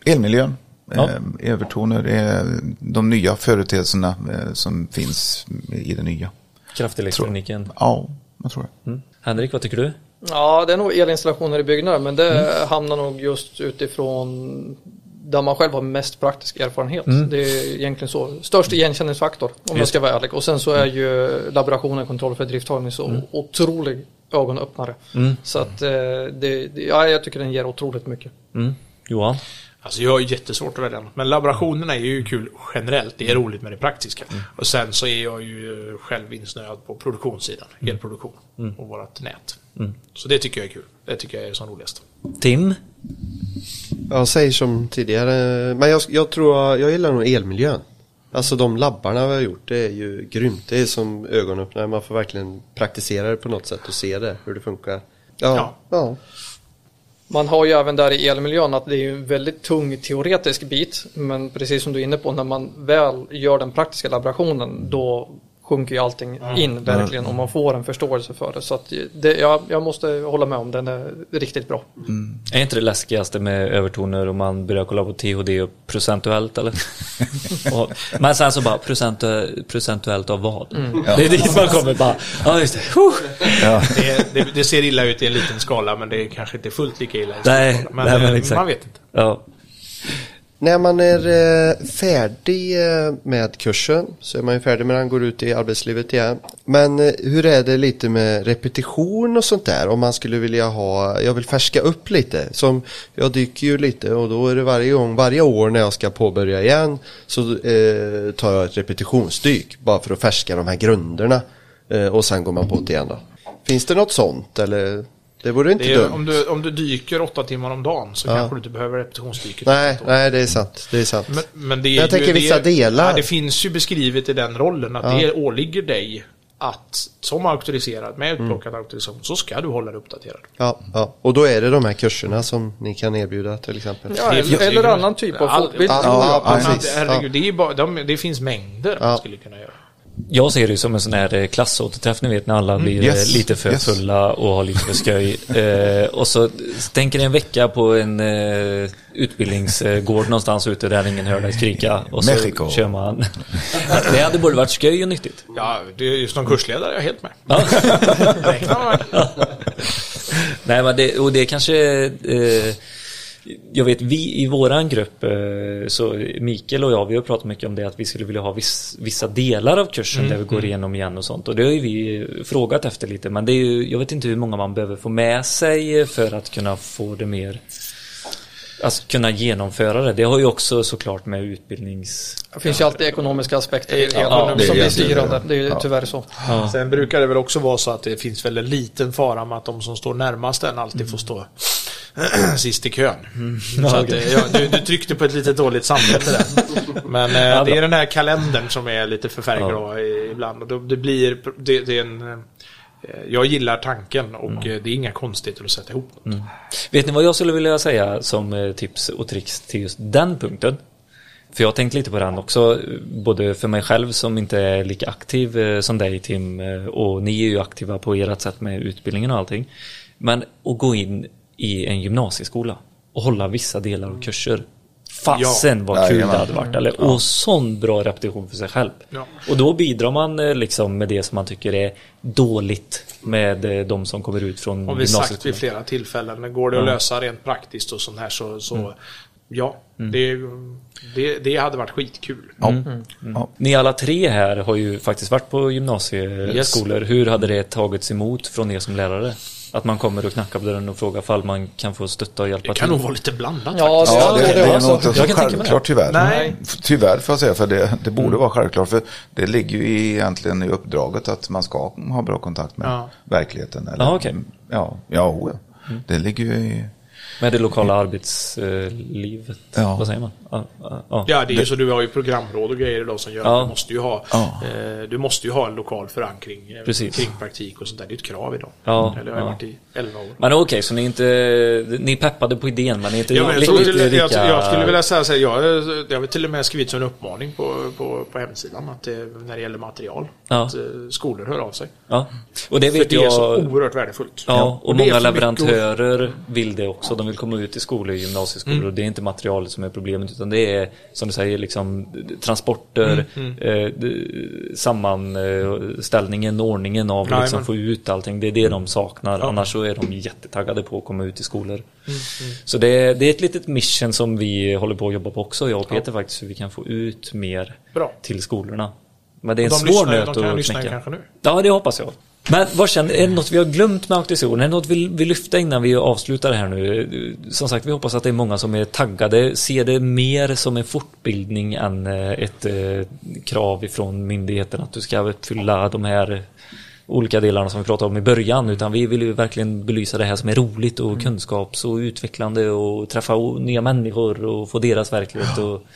elmiljön. Ja. Eh, övertoner är de nya företeelserna eh, som finns i det nya. Kraftelektroniken. Ja, jag tror det. Mm. Henrik, vad tycker du? Ja, det är nog elinstallationer i byggnader, men det hamnar nog just utifrån där man själv har mest praktisk erfarenhet. Det är egentligen så. Störst igenkänningsfaktor om jag ska vara ärlig. Och sen så är ju laborationen kontroll för drifttagning så otrolig ögonöppnare. Så att eh, det, det, ja, jag tycker den ger otroligt mycket. Mm. Johan? Alltså jag har jättesvårt att välja något. Men laborationerna är ju kul generellt. Det är roligt med det praktiska. Och sen så är jag ju själv insnöad på produktionssidan. Elproduktion. Och vårt nät. Så det tycker jag är kul. Det tycker jag är som roligast. Tim? Jag säger som tidigare, men jag, jag tror jag gillar nog elmiljön. Alltså de labbarna vi har gjort, det är ju grymt. Det är som ögonöppnare, man får verkligen praktisera det på något sätt och se det, hur det funkar. Ja, Ja. ja. Man har ju även där i elmiljön att det är en väldigt tung teoretisk bit. Men precis som du är inne på, när man väl gör den praktiska laborationen då sjunker ju allting in verkligen och man får en förståelse för det. Så att det, jag, jag måste hålla med om den är riktigt bra. Är inte det läskigaste med övertoner om man börjar kolla på THD procentuellt eller? och, men sen så bara procentu, procentuellt av vad? Det är dit man kommer bara, ja just det. Huh. Det, det, det ser illa ut i en liten skala men det är kanske inte fullt lika illa i en stor Nej, skala. Men, nej, men eh, exakt. man vet inte. Ja. När man är eh, färdig eh, med kursen så är man ju färdig med den, går ut i arbetslivet igen. Men eh, hur är det lite med repetition och sånt där? Om man skulle vilja ha, jag vill färska upp lite. Som jag dyker ju lite och då är det varje gång, varje år när jag ska påbörja igen så eh, tar jag ett repetitionsdyk bara för att färska de här grunderna. Eh, och sen går man på det igen då. Finns det något sånt eller? Det vore inte Det är, dumt. om, du, om du dyker åtta timmar om dagen så Ja. kanske du inte behöver repetitionsdyket. Nej, nej det är sant. Det är sant. Men, men det är Jag ju, tänker det, vissa delar. Ja, det finns ju beskrivet i den rollen att Ja. det åligger dig att som auktoriserad med utplockad auktorisation så ska du hålla dig uppdaterad. Ja, ja, och då är det de här kurserna som ni kan erbjuda till exempel. Ja, eller, eller annan typ av fortbildning. Ja, Ja, ja, precis. herregud, det, är bara, de, det finns mängder man skulle kunna göra. Jag ser det som en sån här eh, klassåterträff, ni vet när alla blir Yes, eh, lite för yes. fulla och har lite för skoj. eh, och så tänker ni en vecka på en eh, utbildningsgård någonstans ute där ingen hör dig skrika. Och så Mexico. kör man. det hade både varit skoj och nyttigt. Ja, det är just som kursledare är jag helt med. Nej, men det, och det kanske... Eh, jag vet, vi i våran grupp, eh, så Mikael och jag, vi har pratat mycket om det att vi skulle vilja ha viss, vissa delar av kursen där vi går igenom igen och sånt. Och det har ju vi frågat efter lite, men det är ju, jag vet inte hur många man behöver få med sig för att kunna få det mer alltså, kunna genomföra det. Det har ju också såklart med utbildnings... Det finns ju alltid ekonomiska aspekter Ja, är som blir styrande. Det är ju Ja. tyvärr så. Sen brukar det väl också vara så att det finns väl en liten fara med att de som står närmast en alltid får stå sist i kön. Så att, eh, ja, du, du tryckte på ett lite dåligt samvete där. Men eh, det är den här kalendern som är lite för färgglad i- ibland. Och då, det blir, det, det är en, eh, jag gillar tanken och eh, det är inga konstigheter att sätta ihop. Vet ni vad jag skulle vilja säga som tips och tricks till just den punkten? För jag har tänkt lite på den också, både för mig själv som inte är lika aktiv som dig Tim och ni är ju aktiva på ert sätt med utbildningen och allting. Men att gå in i en gymnasieskola och hålla vissa delar av kurser. Fasen vad kul det Jajamän. hade varit. Eller, och sån bra repetition för sig själv. Ja. Och då bidrar man eh, liksom med det som man tycker är dåligt med eh, de som kommer ut från Har vi sagt vid flera tillfällen. Men går det att lösa rent praktiskt och sånt här så, så ja, det, det, det hade varit skitkul. Ja. Ja. Ni alla tre här har ju faktiskt varit på gymnasieskolor. Hur hade det tagits emot från er som lärare? Att man kommer och knackar på dörren och frågar fall man kan få stötta och hjälpa Det kan till. nog vara lite blandat Ja, faktiskt. Ja, det, det det är nog inte så självklart tyvärr. Nej. Tyvärr får jag säga, för det, det borde vara självklart. För det ligger ju i- egentligen i uppdraget att man ska ha bra kontakt med Ja. verkligheten. Eller, Ja, okej. Ja, ja, ja. Det ligger ju i... Med det lokala arbetslivet. Ja. Vad säger man? Ja, ja, ja. Det är ju så. Du har ju programråd och grejer idag som gör Ja. att du måste ju ha, Ja. eh, du måste ju ha en lokal förankring eh, Precis. kring praktik och sånt där. Det är ett krav idag. Ja, Eller har ja. varit i 11 år. Men okej, så ni är inte... Ni är peppade på idén men ni är inte Ja, men jag, jag, lika... jag, jag skulle vilja säga så här, jag, jag har till och med skrivit som en uppmaning på, på, på hemsidan att eh, när det gäller material, Ja. att eh, skolor hör av sig. Ja. Och det För vet det är så jag... oerhört värdefullt. Ja, och är många för mycket leverantörer vill det också. De vill komma ut i skolor, gymnasieskolor Mm. och det är inte materialet som är problemet utan det är som du säger liksom transporter, Mm, eh, d- sammanställningen, ordningen av Jajamän. liksom få ut allting. Det är det de saknar. Ja. Annars så är de jättetaggade på att komma ut i skolor. Mm, Så det är, det är ett litet mission som vi håller på att jobba på också, jag och Peter faktiskt, hur vi kan få ut mer Bra. till skolorna. Men det är en De svår lyssnar- nöt de kan att lyssna knäcka. kanske nu. Ja, det hoppas jag. Men vad känner, är det något vi har glömt med auktorisationen? Är det något vi vill lyfta innan vi avslutar det här nu? Som sagt, vi hoppas att det är många som är taggade, ser det mer som en fortbildning än eh, ett eh, krav ifrån myndigheten att du ska uppfylla de här olika delarna som vi pratade om i början utan vi vill ju verkligen belysa det här som är roligt och kunskaps och utvecklande och träffa nya människor och få deras verklighet och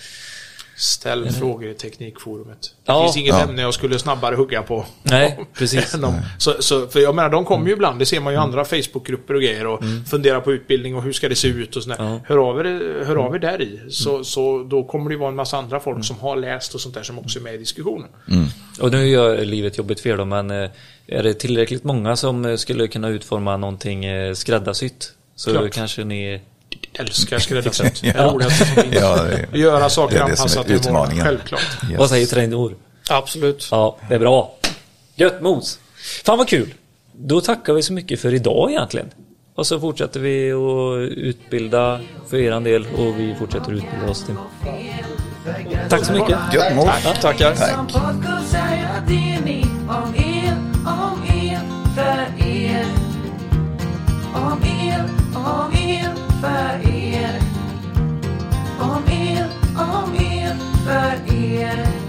Ställ frågor i Teknikforumet. Det Ja. finns inget Ja. ämne jag skulle snabbare hugga på. Nej, precis. de. Så, så, för jag menar, de kommer ju ibland, det ser man ju i andra Facebookgrupper och grejer och funderar på utbildning och hur ska det se ut och sådär. Ja. Hör, av er, hör av er där i. Så, så då kommer det ju vara en massa andra folk som har läst och sånt där som också är med i diskussionen. Och nu gör livet jobbigt för er då, men eh, är det tillräckligt många som eh, skulle kunna utforma någonting eh, skräddarsytt? Så Klart. kanske ni... Älskar skräddarsätt. ja. Det är roligast som ja, det, Göra saker det är det anpassat till målen, självklart. Yes. Vad säger tränor? Absolut. Ja, det är bra. Gött mos. Fan vad kul. Då tackar vi så mycket för idag egentligen. Och så fortsätter vi att utbilda för er del och vi fortsätter utbilda oss till. Tack så mycket. Gött mos. Tack, tackar. Tack. Tack för er. Om er, om er, för er.